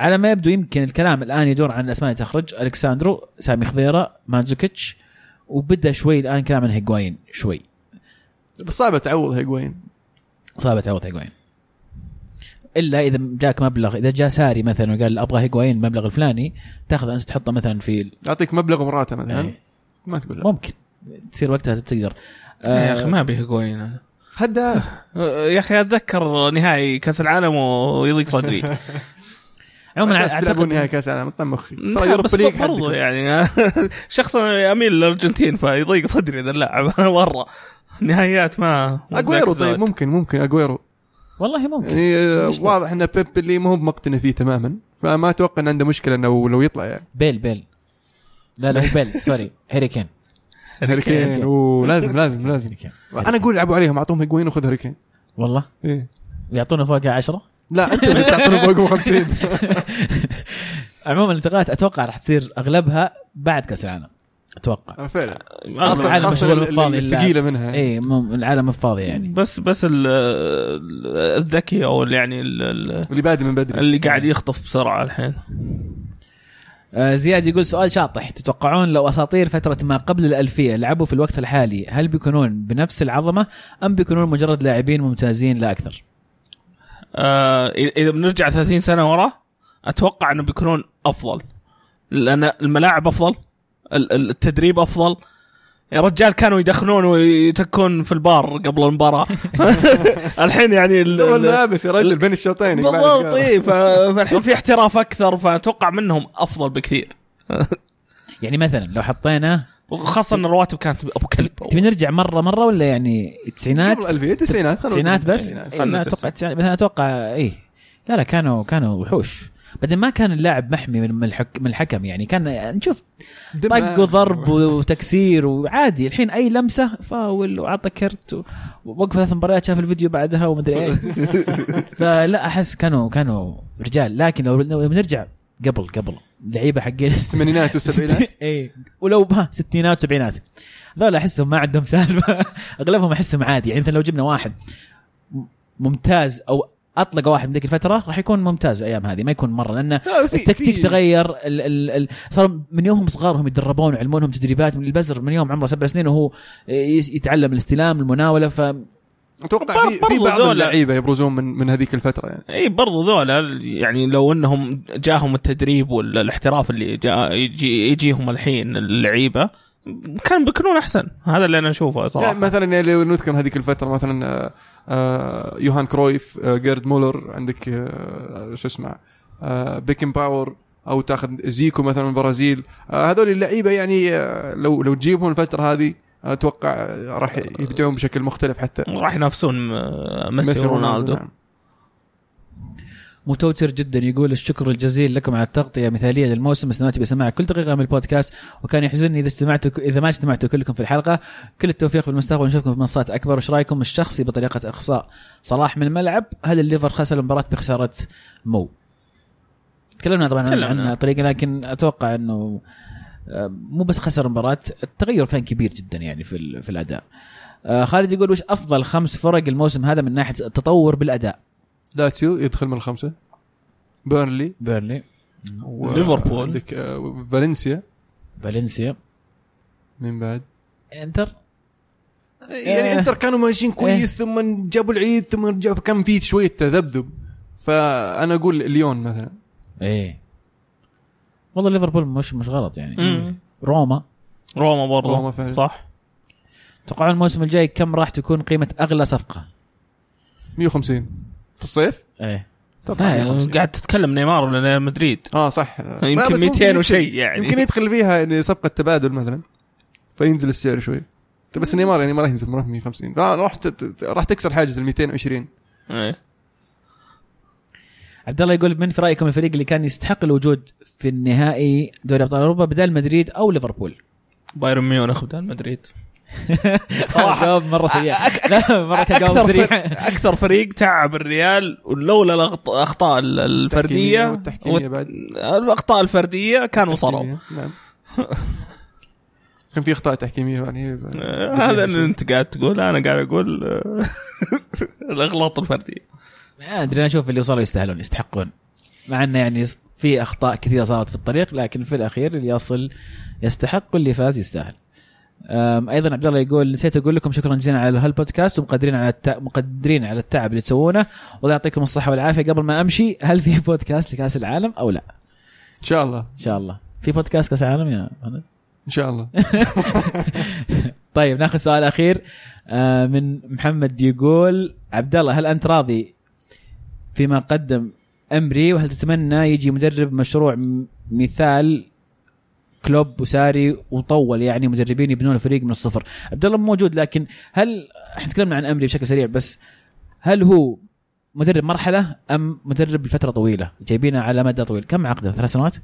على ما يبدو يمكن الكلام الآن يدور عن الاسماء اللي تخرج. ألكساندرو سامي خضيرة مانزوكيتش وبدأ شوي الآن كلام عن هيجواين شوي. بس صعبة تعوض هيجوين صعبة تعوض هيجواين إلا إذا جاك مبلغ إذا جاء ساري مثلا وقال أبغى هيجوايين المبلغ الفلاني تأخذ أنت تحطه مثلا في يعطيك مبلغ وموراتا مثلا إيه. ما تقول لا. ممكن تصير وقتها تقدر يا أخي آه، ما أبي هيجوين. هداف *laughs* يا أخي أتذكر نهائي كأس العالم ويضيق صدري *laughs* عموما أعتقد نهائي كأس العالم طم مخي ترى يوروبا بس ليج برضو. يعني *laughs* شخص أميل للأرجنتين فيضيق صدري إذا اللاعب مرة نهائيات ما أجويرو طيب. ممكن ممكن أجويرو والله ممكن يعني آه،؟ واضح إن بيب اللي ما هو مقتنع فيه تماما. فما أتوقع إن عنده مشكلة إنه لو يطلع يعني. بيل بيل. لا لا بيل. *laughs* sorry. هاري كين. هاري كين أوه، لازم لازم أنا أقول العبوا عليهم أعطوهم هيجوين وخذ هاري كين. والله؟ إيه. ويعطونا فوقها عشرة؟ لا أنت اللي تعطونه فوقهم *laughs* 50 عموما الانتقالات أتوقع راح تصير أغلبها بعد كأس العالم. أتوقع. فعلا. العالم مشغول بالفاضي ال- الثقيلة منها. اي مم- العالم مو فاضي يعني. بس بس ال- ال- الذكي أو اللي يعني ال- ال- اللي بادي من بدري. اللي قاعد يخطف بسرعة الحين. آه زياد يقول سؤال شاطح. تتوقعون لو أساطير فترة ما قبل الألفية لعبوا في الوقت الحالي هل بيكونون بنفس العظمة أم بيكونون مجرد لاعبين ممتازين لا أكثر؟ آه، اذا بنرجع 30 سنة ورا أتوقع إنه بيكونون أفضل. لأن الملاعب أفضل. التدريب أفضل. يا رجال كانوا يدخنون ويتكون في البار قبل المباراة. *laughs* الحين يعني الملابس يا رجل بين الشوطين بالضبط. اي فالحين في احتراف أكثر فأتوقع منهم أفضل بكثير. *laughs* يعني مثلا لو حطينا وخاصة إن الرواتب كانت أبو كلب. تبي نرجع مرة مرة ولا يعني التسعينات قبل الألفية التسعينات التسعينات بس؟ إيه لا أتوقع مثلا أتوقع اي لا لا كانوا كانوا وحوش. بعدين ما كان اللاعب محمي من من الحك من الحكم يعني. كان نشوف طق وضرب وتكسير وعادي. الحين أي لمسة فاول وعطى كرت ووقف ثلاث مباريات شاف الفيديو بعدها ومدري إيش. *laughs* فلا أحس كانوا كانوا رجال. لكن لو بنرجع قبل قبل لعيبه حقين الثمانينات *laughs* والسبعينات اي ولو ستينات وسبعينات. هذول أحسهم ما عندهم سالفة. *laughs* أغلبهم أحسهم عادي. يعني مثلا لو جبنا واحد ممتاز أو أطلق واحد من ذيك الفترة راح يكون ممتاز الأيام هذه ما يكون مرة لأن التكتيك تغير ال ال ال صار من يومهم صغار هم يتدربون ويعلمونهم تدريبات من البزر من يوم عمره سبع سنين وهو يتعلم الاستلام المناولة ف أتوقع في في برضو بعض اللعيبة يبرزون من من هذيك الفترة يعني. إي برضو ذولا يعني لو إنهم جاهم التدريب والاحتراف اللي جاء يجي يجيهم الحين اللعيبة كان بيكونون أحسن. هذا اللي أنا أشوفه صراحة. يعني مثلا يعني لو نذكر هذيك الفترة مثلا آه، يوهان كرويف آه، جيرد مولر عندك آه، شو اسمه آه، بيكن باور أو تاخذ زيكو مثلا من البرازيل آه، هذول اللعيبة يعني آه، لو لو تجيبهم الفترة هذه أتوقع آه، راح يبدعون بشكل مختلف حتى. راح ينافسون ميسي ورونالدو نعم. متوتر جدا. يقول الشكر الجزيل لكم على التغطية مثاليه للموسم. استمعت بسماع كل دقيقه من البودكاست. وكان يحزنني إذا استمعتوا إذا ما استمعتوا كلكم في الحلقة. كل التوفيق في المستقبل. نشوفكم في منصات أكبر. وش رأيكم الشخصي بطريقة اقصاء صلاح من الملعب هل الليفر خسر المباراة بخسارة مو؟ تكلمنا طبعا عن- تكلمنا. عن طريقه لكن أتوقع إنه آه، مو بس خسر المباراة. التغير كان كبير جدا يعني في ال- في الأداء. آه، خالد يقول وش أفضل خمس فرق الموسم هذا من ناحية التطور بالأداء؟ لاتسيو يدخل من الخمسة. بيرنلي. بيرنلي. و- ليفربول. عندك آه، فالنسيا. فالنسيا. من بعد. انتر. يعني آه. انتر كانوا ماشيين كويس ثم جابوا العيد ثم رجعوا فكان في شوية تذبذب. فأنا أقول ليون مثلا. إيه. والله ليفربول مش مش غلط يعني. مم. روما. روما برضو. روما فعلا. صح. توقعون الموسم الجاي كم راح تكون قيمة أغلى صفقة؟ 150 في الصيف؟ إيه. طبعا لا 150. قاعد تتكلم نيمار ولا مدريد. آه صح. *laughs* يمكن بس 200 ممكن وشيء يعني. يمكن يدخل فيها يعني صفقة تبادل مثلا فينزل السعر شوي. بس نيمار يعني ما راح ينزل ما راح 150 راح راح ت- راح تكسر حاجز ال 220 إيه. عبد الله يقول من في رأيكم الفريق اللي كان يستحق الوجود في النهائي دوري أبطال أوروبا بدل مدريد أو ليفربول؟ بايرن ميونخ بدل مدريد. *laughs* صراحة جواب مرة سيء. لا مرة كان جواب أكثر سريع. فريق أكثر فريق تعب الريال ولولا الأخطاء ال- الفردية والتحكيمية بعد. الأخطاء الفردية كانوا وصلوا تحكيمية، نعم. كان في أخطاء تحكيمية يعني *laughs* هذا اللي أنت قاعد تقول أنا قاعد أقول *laughs* الاغلاط الفردية. ما أدري أنا أشوف اللي وصلوا يستاهلون يستحقون. مع إنه يعني في أخطاء كثيرة صارت في الطريق لكن في الأخير اللي يصل يستحق واللي فاز يستاهل. أيضا عبد الله يقول نسيت أقول لكم شكرا جزيلا على هالبودكاست ومقدرين على الت... مقدرين على التعب اللي تسوونه والله يعطيكم الصحة والعافية. قبل ما أمشي هل في *laughs* بودكاست لكأس العالم أو لا؟ إن شاء الله. إن شاء الله. في بودكاست كأس العالم يا؟ إن شاء الله. *laughs* طيب نأخذ سؤال أخير. من محمد يقول عبد الله هل أنت راضي فيما قدم أمري وهل تتمنى يجي مدرب مشروع مثال كلوب وساري وطول يعني مدربين يبنون الفريق من الصفر. عبد الله موجود لكن هل إحنا تكلمنا عن أمري بشكل سريع بس هل هو مدرب مرحلة أم مدرب لفترة طويلة؟ جايبينه على مدى طويل. كم عقده؟ ثلاث سنوات؟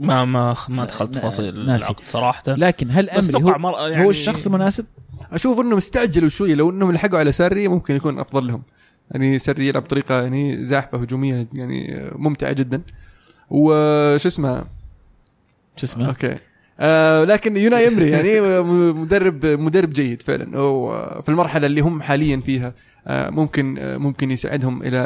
ما ما ما دخلت تفاصيل. العقد صراحة. لكن هل أمري هو, مر- يعني هو الشخص المناسب؟ أشوف إنهم استعجلوا شوي لو إنهم لحقوا على سري ممكن يكون أفضل لهم. يعني سري يلعب بطريقة يعني زاحفة هجومية يعني ممتعة جدا. وش اسمه؟ شو اسمه؟ أوكي. آه لكن يوناي إمري يعني مدرب مدرب جيد فعلا. وفي المرحلة اللي هم حاليا فيها آه ممكن آه ممكن يساعدهم إلى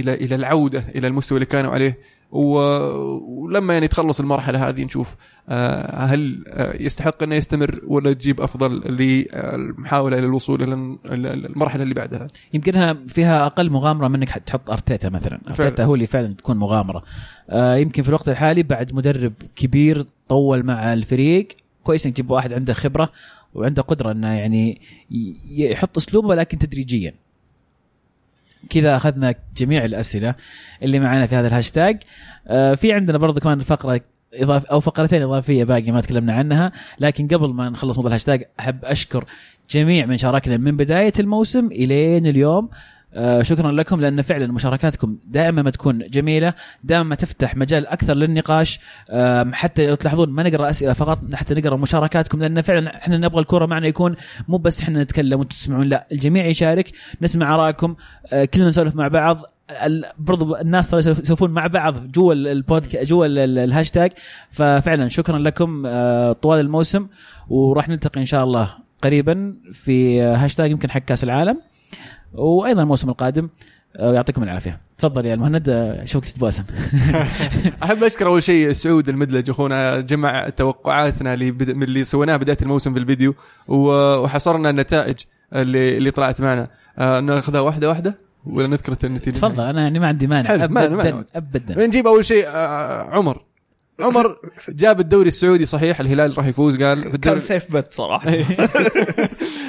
إلى إلى العودة إلى المستوى اللي كانوا عليه. ولما يعني تخلص المرحلة هذه نشوف آه هل آه يستحق انه يستمر ولا تجيب أفضل للمحاولة للوصول إلى المرحلة اللي بعدها؟ يمكنها فيها أقل مغامرة منك تحط أرتيتا مثلا. أرتيتا هو اللي فعلا تكون مغامرة. آه يمكن في الوقت الحالي بعد مدرب كبير طول مع الفريق كويس إنك تجيب واحد عنده خبرة وعنده قدرة إنه يعني يحط أسلوبه لكن تدريجيا. كذا أخذنا جميع الأسئلة اللي معنا في هذا الهاشتاج. آه في عندنا برضه كمان فقرة إضاف أو فقرتين إضافية باقي ما تكلمنا عنها. لكن قبل ما نخلص موضوع الهاشتاج أحب أشكر جميع من شاركنا من بداية الموسم إلين اليوم. آه شكرا لكم لأن فعلا مشاركاتكم دائما ما تكون جميلة دائما ما تفتح مجال أكثر للنقاش. حتى لو تلاحظون ما نقرأ أسئلة فقط حتى نقرأ مشاركاتكم لأن فعلا إحنا نبغى الكورة معنا يكون مو بس إحنا نتكلم وأنتم تسمعون لا الجميع يشارك نسمع آرائكم آه، كلنا نسولف مع بعض برضو الناس ترى يسولف- يسولفون مع بعض جوا البودكاست جوا ال- ال- الهاشتاج. ففعلا شكرا لكم آه، طوال الموسم وراح نلتقي إن شاء الله قريبا في هاشتاج يمكن حق كاس العالم. وأيضا الموسم القادم آه، يعطيكم العافية. تفضل يا المهند آه، أشوفك تتباسم *laughs* أحب أشكر أول شيء سعود المدلج أخونا جمع توقعاتنا اللي بد... من اللي سويناها بداية الموسم في الفيديو و- وحصرنا النتائج اللي اللي طلعت معنا. آه ناخذها واحدة واحدة ولا نذكر النتيجة؟ تفضل أنا يعني ما عندي مانع. ابدا ما- ابدا نجيب أول شيء آه عمر. عمر *laughs* جاب الدوري السعودي صحيح الهلال راح يفوز قال في كان سيف بت صراحة. *laughs*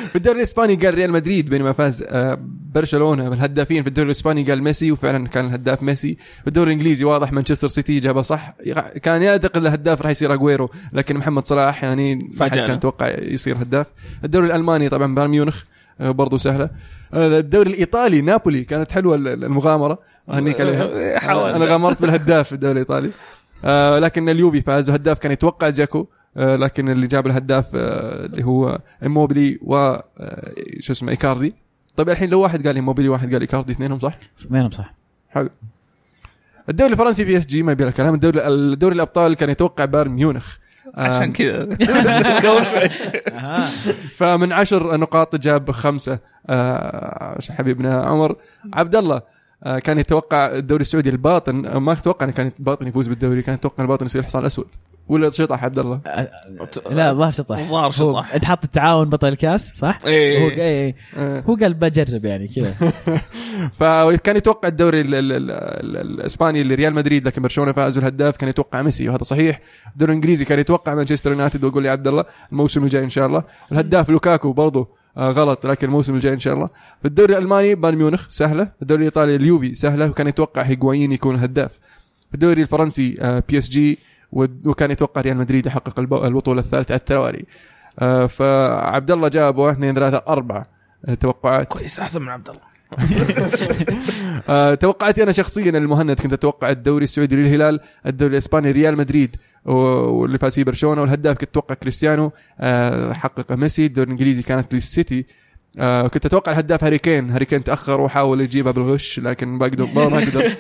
في الدوري الإسباني قال ريال مدريد بينما فاز آه، برشلونة. بالهدافين في الدوري الإسباني قال ميسي وفعلا كان الهداف ميسي. في الدوري الإنجليزي واضح مانشستر سيتي جابها صح. كان يعتقد الهداف راح يصير اجويرو لكن محمد صلاح يعني ما فاجأنا. كان يتوقع يصير هداف. الدوري الألماني طبعا بايرن ميونخ آه، برضو سهلة. آه، الدوري الإيطالي نابولي كانت حلوة ال- المغامرة. أهنيك عليها. أنا غامرت بالهداف في الدوري الإيطالي. آه لكن اليوفي فاز وهداف كان يتوقع جاكو. لكن اللي جاب الهداف آه اللي هو اموبلي و آه شو اسمه إيكاردي. طيب الحين لو واحد قال اموبلي واحد قال إيكاردي اثنينهم صح؟ وينهم صح. حلو. الدوري الفرنسي PSG ما يبي له كلام. الدوري الدوري الأبطال كان يتوقع بايرن ميونخ. آه، عشان كذا. *laughs* فمن عشر نقاط جاب خمسة. آه حبيبنا عمر عبد الله آه كان يتوقع الدوري السعودي الباطن آه، ما أتوقع إنه كان الباطن يفوز بالدوري كان يتوقع الباطن يصير حصان أسود. ولا شطح عبد الله لا الظاهر شطح الظاهر شطح. انت حاط التعاون بطل الكاس صح؟ إيه. هو إيه. آه. هو قال بجرب يعني كذا *laughs* فكان يتوقع الدوري ال- ال- ال- ال- الإسباني لريال مدريد لكن برشلونة فاز والهداف كان يتوقع ميسي وهذا صحيح الدوري الإنجليزي كان يتوقع مانشستر يونايتد واقول يا عبد الله الموسم الجاي إن شاء الله الهداف لوكاكو برضه آه غلط لكن الموسم الجاي إن شاء الله في الدوري الألماني بايرن ميونخ سهلة في الدوري الإيطالي اليوفي سهلة وكان يتوقع هيغوايين يكون الهداف في الدوري الفرنسي آه PSG وكان يتوقع ريال مدريد يحقق الب- البطولة الثالثة على التوالي. آه فعبد الله جاب واحد اثنين ثلاثة أربع آه، توقعات كويس أحسن من عبد الله *laughs* آه، توقعاتي أنا شخصيا المهند كنت أتوقع الدوري السعودي للهلال الدوري الإسباني ريال مدريد واللي فاز فيه برشلونة والهداف كنت أتوقع كريستيانو. حقق ميسي الدوري الإنجليزي كانت للسيتي. كنت أتوقع الهداف هاري كين. هاري كين تأخر وحاول يجيبها بالغش لكن ما قدر ما قدر. *laughs*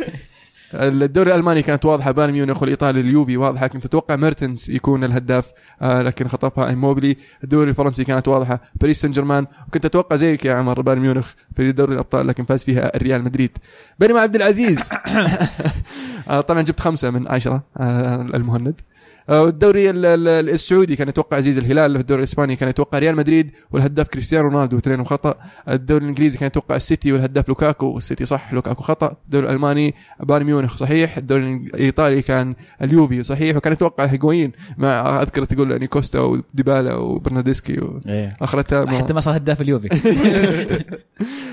الدوري الألماني كانت واضحة بايرن ميونخ والإيطالي اليوفي واضحة. كنت أتوقع ميرتنز يكون الهداف آه لكن خطفها اموبلي الدوري الفرنسي كانت واضحة باريس سان جيرمان. وكنت أتوقع زيك يا عمر بايرن ميونخ في دوري الأبطال لكن فاز فيها الريال مدريد. بينما عبد العزيز. *coughs* آه طبعا جبت خمسة من عشرة آه المهند. الدوري ال- ال- السعودي كان يتوقع عزيز الهلال في الدوري الإسباني كان يتوقع ريال مدريد والهداف كريستيانو رونالدو اثنينهم خطا الدوري الإنجليزي كان يتوقع السيتي والهداف لوكاكو والسيتي صح لوكاكو خطأ. الدوري الألماني بايرن ميونخ صحيح الدوري الإيطالي كان اليوفي صحيح وكان يتوقع هيجوين مع أذكر تقول يعني كوستا وديبالا وبرنادسكي إيه. واخرتها ما- حتى ما صار هداف اليوفي. آه، *laughs*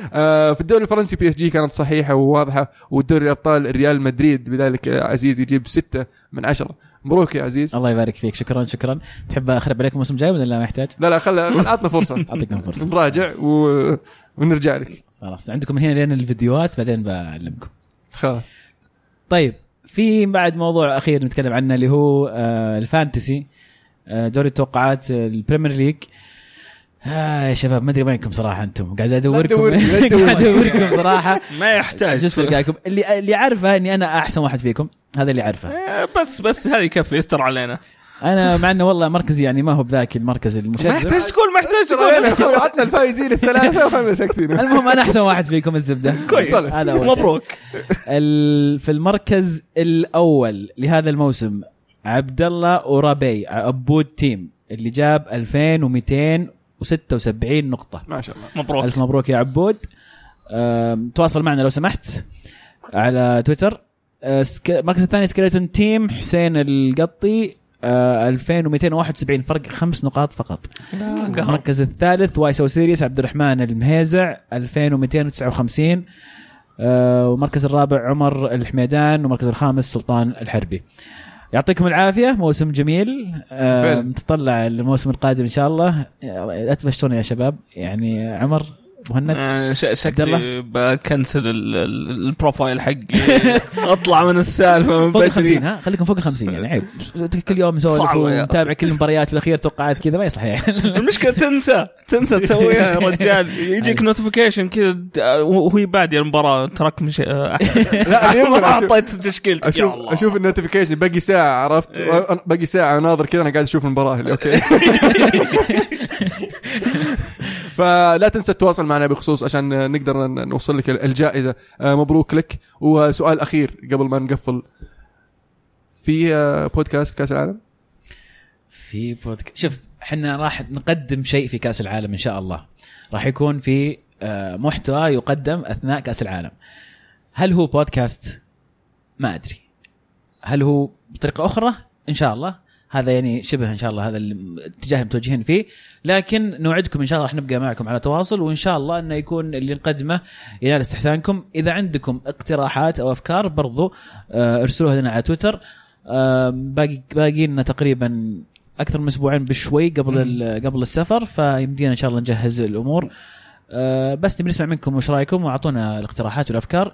في الدوري الفرنسي PSG كانت صحيحة وواضحة والدوري الأبطال ريال مدريد بذلك آه، عزيز يجيب ستة من عشرة. مبروك يا عزيز. الله يبارك فيك. شكرا شكرا. تحب اخرب عليكم الموسم الجاي ولا لا؟ ما يحتاج؟ لا لا خل خل عطنا فرصة. *laughs* اعطيكم فرصة. نراجع و... ونرجع لك. خلاص عندكم من هنا لين الفيديوهات بعدين بعلمكم خلاص. طيب في بعد موضوع أخير نتكلم عنه اللي هو آه ال Fantasy. آه دوري التوقعات آه، ال Premier League. آه يا شباب ما أدري وينكم صراحة أنتم. قاعد ادوركم. *laughs* قاعد ادوركم صراحة. ما يحتاج. القاكم اللي اللي عارفه إني أنا أحسن واحد فيكم. هذا اللي عارفه آه، بس بس هذه يكفي يستر علينا. أنا مع إنه والله مركزي يعني ما هو بذاك المركز ما المشرف يحتاج تقول ما يحتاج تقول. عطنا الفايزين الثلاثة وخلنا ساكتين المهم أنا أحسن واحد فيكم الزبدة. *laughs* كويس. هذا. مبروك. ال- في المركز الأول لهذا الموسم عبد الله ورابي عبود Team اللي جاب 2276 نقطة. ما شاء الله. مبروك. ألف مبروك يا عبود. تواصل معنا لو سمحت على تويتر. سك- المركز الثاني Skeleton Team حسين القطي. أه، 2271 فرق خمس نقاط فقط. المركز الثالث Why So Serious عبد الرحمن المهيزع 2259 آه، والمركز الرابع عمر الحميدان والمركز الخامس سلطان الحربي. يعطيكم العافية موسم جميل. آه،. نتطلع الموسم القادم إن شاء الله. آه، لا تبشروني يا شباب. يعني عمر مهند؟ آه، شكلي بكنسل ال- ال- البروفايل حقي. *laughs* اطلع من السالفة من فوق ال 50 بدري ها؟ خليكم فوق ال 50 يعني عيب. كل يوم نسولف. ونتابع كل المباريات في الأخير توقعات كذا ما يصلح يعني. *laughs* المشكلة تنسى تنسى تسويها يا رجال. يجيك *laughs* notification كذا د- وهي بادية المباراة تراك مش لا اليوم حطيت تشكيلتك أشوف الله. أشوف ال notification باقي ساعة عرفت؟ إيه. باقي ساعة ناظر كذا أنا قاعد أشوف المباراة okay. فلا تنسى تتواصل معنا بخصوص عشان نقدر نوصل لك الجائزة. آه، مبروك لك. وسؤال أخير قبل ما نقفل. في آه، بودكاست كأس العالم؟ في بودكاست شوف إحنا راح نقدم شيء في كأس العالم إن شاء الله. راح يكون في آه، محتوى يقدم أثناء كأس العالم. هل هو بودكاست؟ ما أدري. هل هو بطريقة أخرى؟ إن شاء الله. هذا يعني شبه إن شاء الله هذا الاتجاه المتوجهين فيه. لكن نوعدكم إن شاء الله راح نبقى معكم على تواصل وإن شاء الله إنه يكون اللي نقدمه ينال استحسانكم. إذا عندكم اقتراحات أو أفكار برضو آه، ارسلوها لنا على تويتر. آه، باقي باقي لنا تقريبا أكثر من أسبوعين بشوي قبل قبل السفر فيمدينا إن شاء الله نجهز الأمور. آه، بس نبي نسمع منكم وش رأيكم وأعطونا الاقتراحات والأفكار.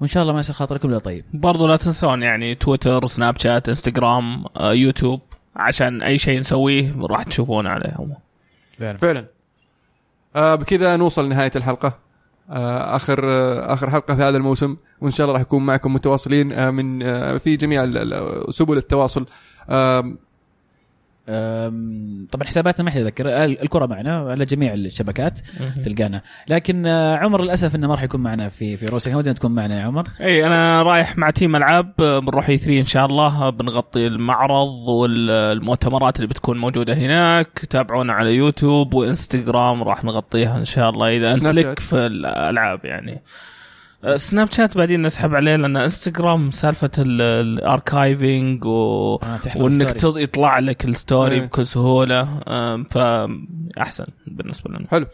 وإن شاء الله ما يصير خاطركم إلا طيب. برضو لا تنسون يعني تويتر سناب شات انستغرام آه، يوتيوب عشان أي شيء نسويه راح تشوفون عليهم. فعلا. آه بكذا نوصل لنهاية الحلقة. آه آخر آه آخر حلقة في هذا الموسم. وإن شاء الله راح نكون معكم متواصلين آه من آه في جميع ال- ال- سبل التواصل. آه طبعا حساباتنا ما حد يذكر ال- الكرة معنا على جميع الشبكات تلقانا. لكن آه، عمر للأسف إنه ما راح يكون معنا في في روسيا. كان ودنا تكون معنا يا عمر. إي أنا رايح مع team ألعاب آه، بنروح E3 إن شاء الله. آه، بنغطي المعرض والمؤتمرات اللي بتكون موجودة هناك. تابعونا على يوتيوب وإنستغرام راح نغطيها إن شاء الله إذا أنت لك. في الألعاب يعني. آه، سناب شات بعدين نسحب عليه لأن إنستغرام سالفة ال- ال archiving و... آه، وإنك. تض- يطلع لك ال story إيه. بكل سهوله فاحسن بالنسبة لنا. حلو.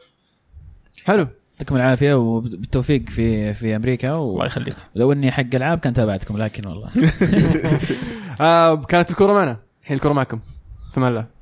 حلو. يعطيكم العافية وبالتوفيق في في أمريكا الله و... يخليك. لو إني حق ألعاب كان تابعتكم لكن والله. *laughs* آه كانت الكره معنا. الحين الكره معكم. في الله.